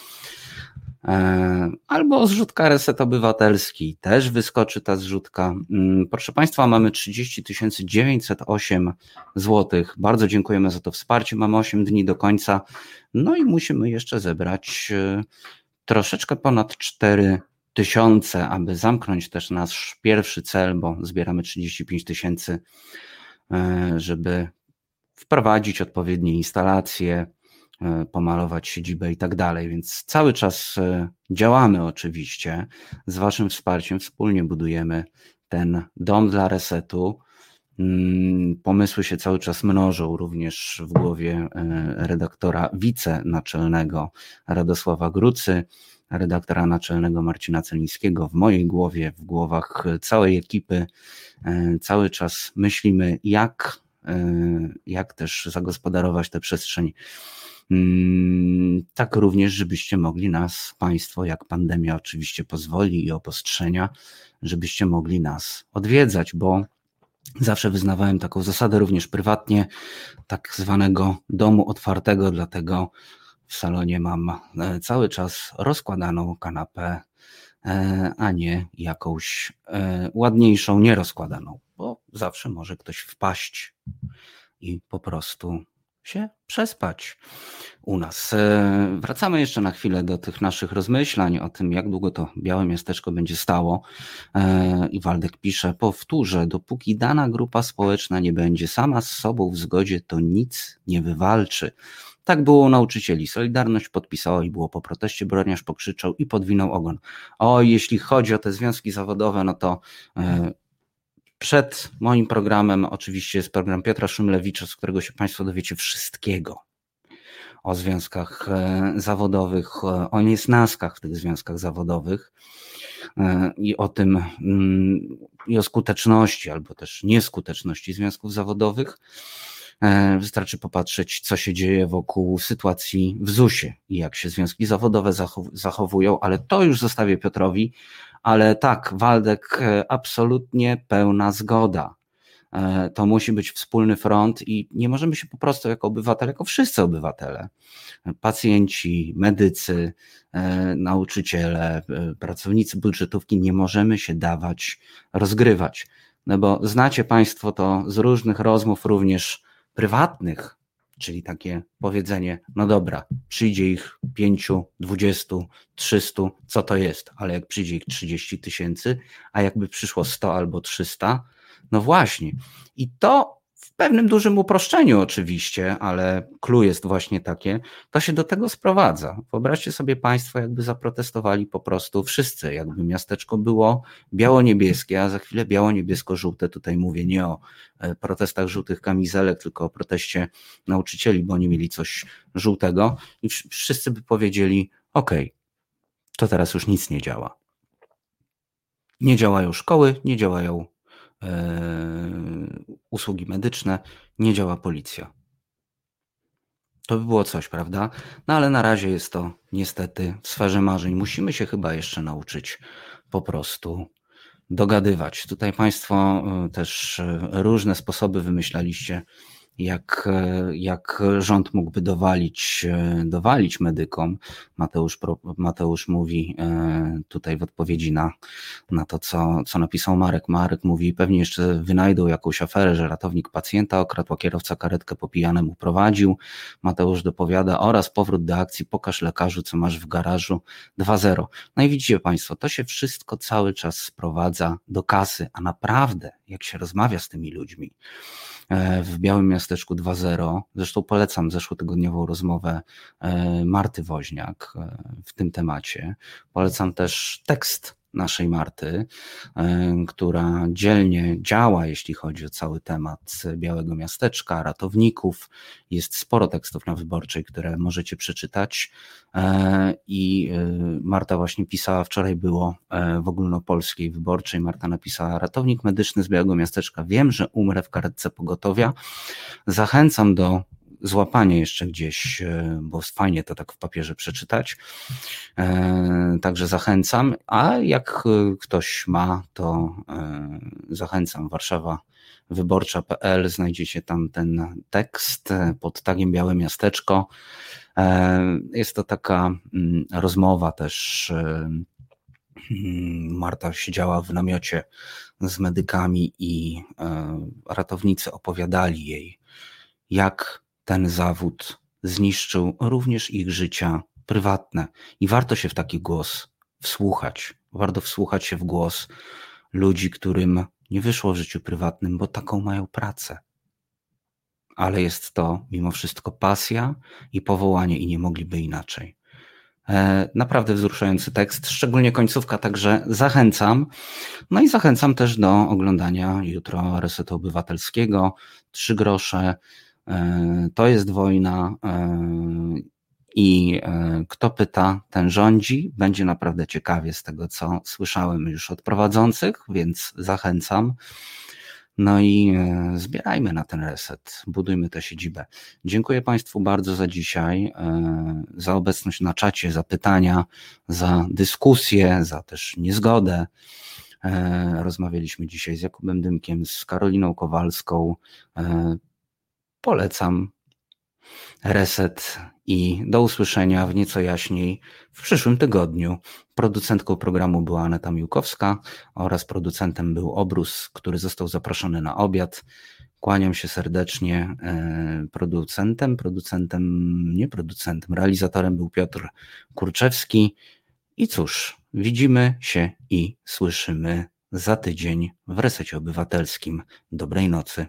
B: E, albo zrzutka Reset Obywatelski, też wyskoczy ta zrzutka. Mm, proszę Państwa, mamy 30 908 zł. Bardzo dziękujemy za to wsparcie. Mamy 8 dni do końca. No i musimy jeszcze zebrać e, troszeczkę ponad 4 tysiące, aby zamknąć też nasz pierwszy cel, bo zbieramy 35 tysięcy E, żeby wprowadzić odpowiednie instalacje, pomalować siedzibę i tak dalej. Więc cały czas e, działamy oczywiście. Z Waszym wsparciem wspólnie budujemy ten dom dla resetu. Mm, pomysły się cały czas mnożą, również w głowie redaktora wicenaczelnego Radosława Grucy, redaktora naczelnego Marcina Celińskiego, w mojej głowie, w głowach całej ekipy. E, cały czas myślimy, jak, e, jak też zagospodarować tę przestrzeń. Mm, tak również, żebyście mogli nas, Państwo, jak pandemia oczywiście pozwoli i obostrzenia, żebyście mogli nas odwiedzać, bo Zawsze wyznawałem taką zasadę również prywatnie, tak zwanego domu otwartego, dlatego w salonie mam e, cały czas rozkładaną kanapę, e, a nie jakąś e, ładniejszą, nierozkładaną, bo zawsze może ktoś wpaść i po prostu się przespać u nas. Wracamy jeszcze na chwilę do tych naszych rozmyślań o tym, jak długo to białe miasteczko będzie stało. I Waldek pisze, powtórzę, dopóki dana grupa społeczna nie będzie sama z sobą w zgodzie, to nic nie wywalczy. Tak było u nauczycieli. Solidarność podpisała i było po proteście, broniarz pokrzyczał i podwinął ogon. O, jeśli chodzi o te związki zawodowe, no to e, przed moim programem oczywiście jest program Piotra Szymlewicza, z którego się Państwo dowiecie wszystkiego o związkach e, zawodowych, o niesnaskach w tych związkach zawodowych e, i o tym, mm, i o skuteczności albo też nieskuteczności związków zawodowych. E, wystarczy popatrzeć, co się dzieje wokół sytuacji w ZUS-ie i jak się związki zawodowe zachowują, ale to już zostawię Piotrowi. Ale tak, Waldek, e, absolutnie pełna zgoda. E, to musi być wspólny front i nie możemy się po prostu jako obywatele, jako wszyscy obywatele, pacjenci, medycy, nauczyciele, pracownicy budżetówki, nie możemy się dawać rozgrywać. No bo znacie Państwo to z różnych rozmów również prywatnych, czyli takie powiedzenie, no dobra, przyjdzie ich pięciu, dwudziestu, trzystu, co to jest, ale jak przyjdzie ich trzydzieści tysięcy, a jakby przyszło sto albo trzysta, no właśnie. I to w pewnym dużym uproszczeniu oczywiście, ale clue jest właśnie takie, to się do tego sprowadza. Wyobraźcie sobie Państwo, jakby zaprotestowali po prostu wszyscy, jakby miasteczko było biało-niebieskie, a za chwilę biało-niebiesko-żółte. Tutaj mówię nie o e, protestach żółtych kamizelek, tylko o proteście nauczycieli, bo oni mieli coś żółtego i wszyscy by powiedzieli, ok, to teraz już nic nie działa. Nie działają szkoły, nie działają usługi medyczne, nie działa policja. To by było coś, prawda? No ale na razie jest to niestety w sferze marzeń. Musimy się chyba jeszcze nauczyć po prostu dogadywać. Tutaj Państwo e, też e, różne sposoby wymyślaliście, jak, jak rząd mógłby dowalić, dowalić medykom. Mateusz, Mateusz mówi e, tutaj w odpowiedzi na, na to, co, co napisał Marek. Marek mówi, pewnie jeszcze wynajdą jakąś aferę, że ratownik pacjenta okradł, kierowca karetkę po pijanemu prowadził. Mateusz dopowiada oraz powrót do akcji, pokaż lekarzu, co masz w garażu 2.0. No i widzicie Państwo, to się wszystko cały czas sprowadza do kasy, a naprawdę, jak się rozmawia z tymi ludźmi, E, w Białym Miasteczku 2.0. Zresztą polecam zeszłotygodniową rozmowę e, Marty Woźniak e, w tym temacie. Polecam też tekst naszej Marty, która dzielnie działa, jeśli chodzi o cały temat Białego Miasteczka, ratowników. Jest sporo tekstów na wyborczej, które możecie przeczytać. I Marta właśnie pisała, wczoraj było w ogólnopolskiej wyborczej. Marta napisała: Ratownik medyczny z Białego Miasteczka. Wiem, że umrę w karetce pogotowia. Zachęcam do złapanie jeszcze gdzieś, e, bo fajnie to tak w papierze przeczytać. E, także zachęcam, a jak e, ktoś ma, to zachęcam. Warszawa wyborcza.pl, znajdziecie tam ten tekst pod tagiem Białe Miasteczko. Jest to taka mm, rozmowa też. Mm, Marta siedziała w namiocie z medykami i ratownicy opowiadali jej, jak ten zawód zniszczył również ich życia prywatne. I warto się w taki głos wsłuchać. Warto wsłuchać się w głos ludzi, którym nie wyszło w życiu prywatnym, bo taką mają pracę. Ale jest to mimo wszystko pasja i powołanie, i nie mogliby inaczej. E, naprawdę wzruszający tekst, szczególnie końcówka, także zachęcam. No i zachęcam też do oglądania jutro Resetu Obywatelskiego. Trzy grosze to jest wojna e, i e, kto pyta, ten rządzi. Będzie naprawdę ciekawie z tego, co słyszałem już od prowadzących, więc zachęcam. No i zbierajmy na ten reset, budujmy tę siedzibę. Dziękuję Państwu bardzo za dzisiaj, za obecność na czacie, za pytania, za dyskusję, za też niezgodę. Rozmawialiśmy dzisiaj z Jakubem Dymkiem, z Karoliną Kowalską. Polecam reset i do usłyszenia w nieco jaśniej w przyszłym tygodniu. Producentką programu była Aneta Miłkowska oraz producentem był Obrus, który został zaproszony na obiad. Kłaniam się serdecznie e, producentem, producentem, nie producentem, realizatorem był Piotr Kurczewski. I cóż, widzimy się i słyszymy za tydzień w resecie obywatelskim. Dobrej nocy.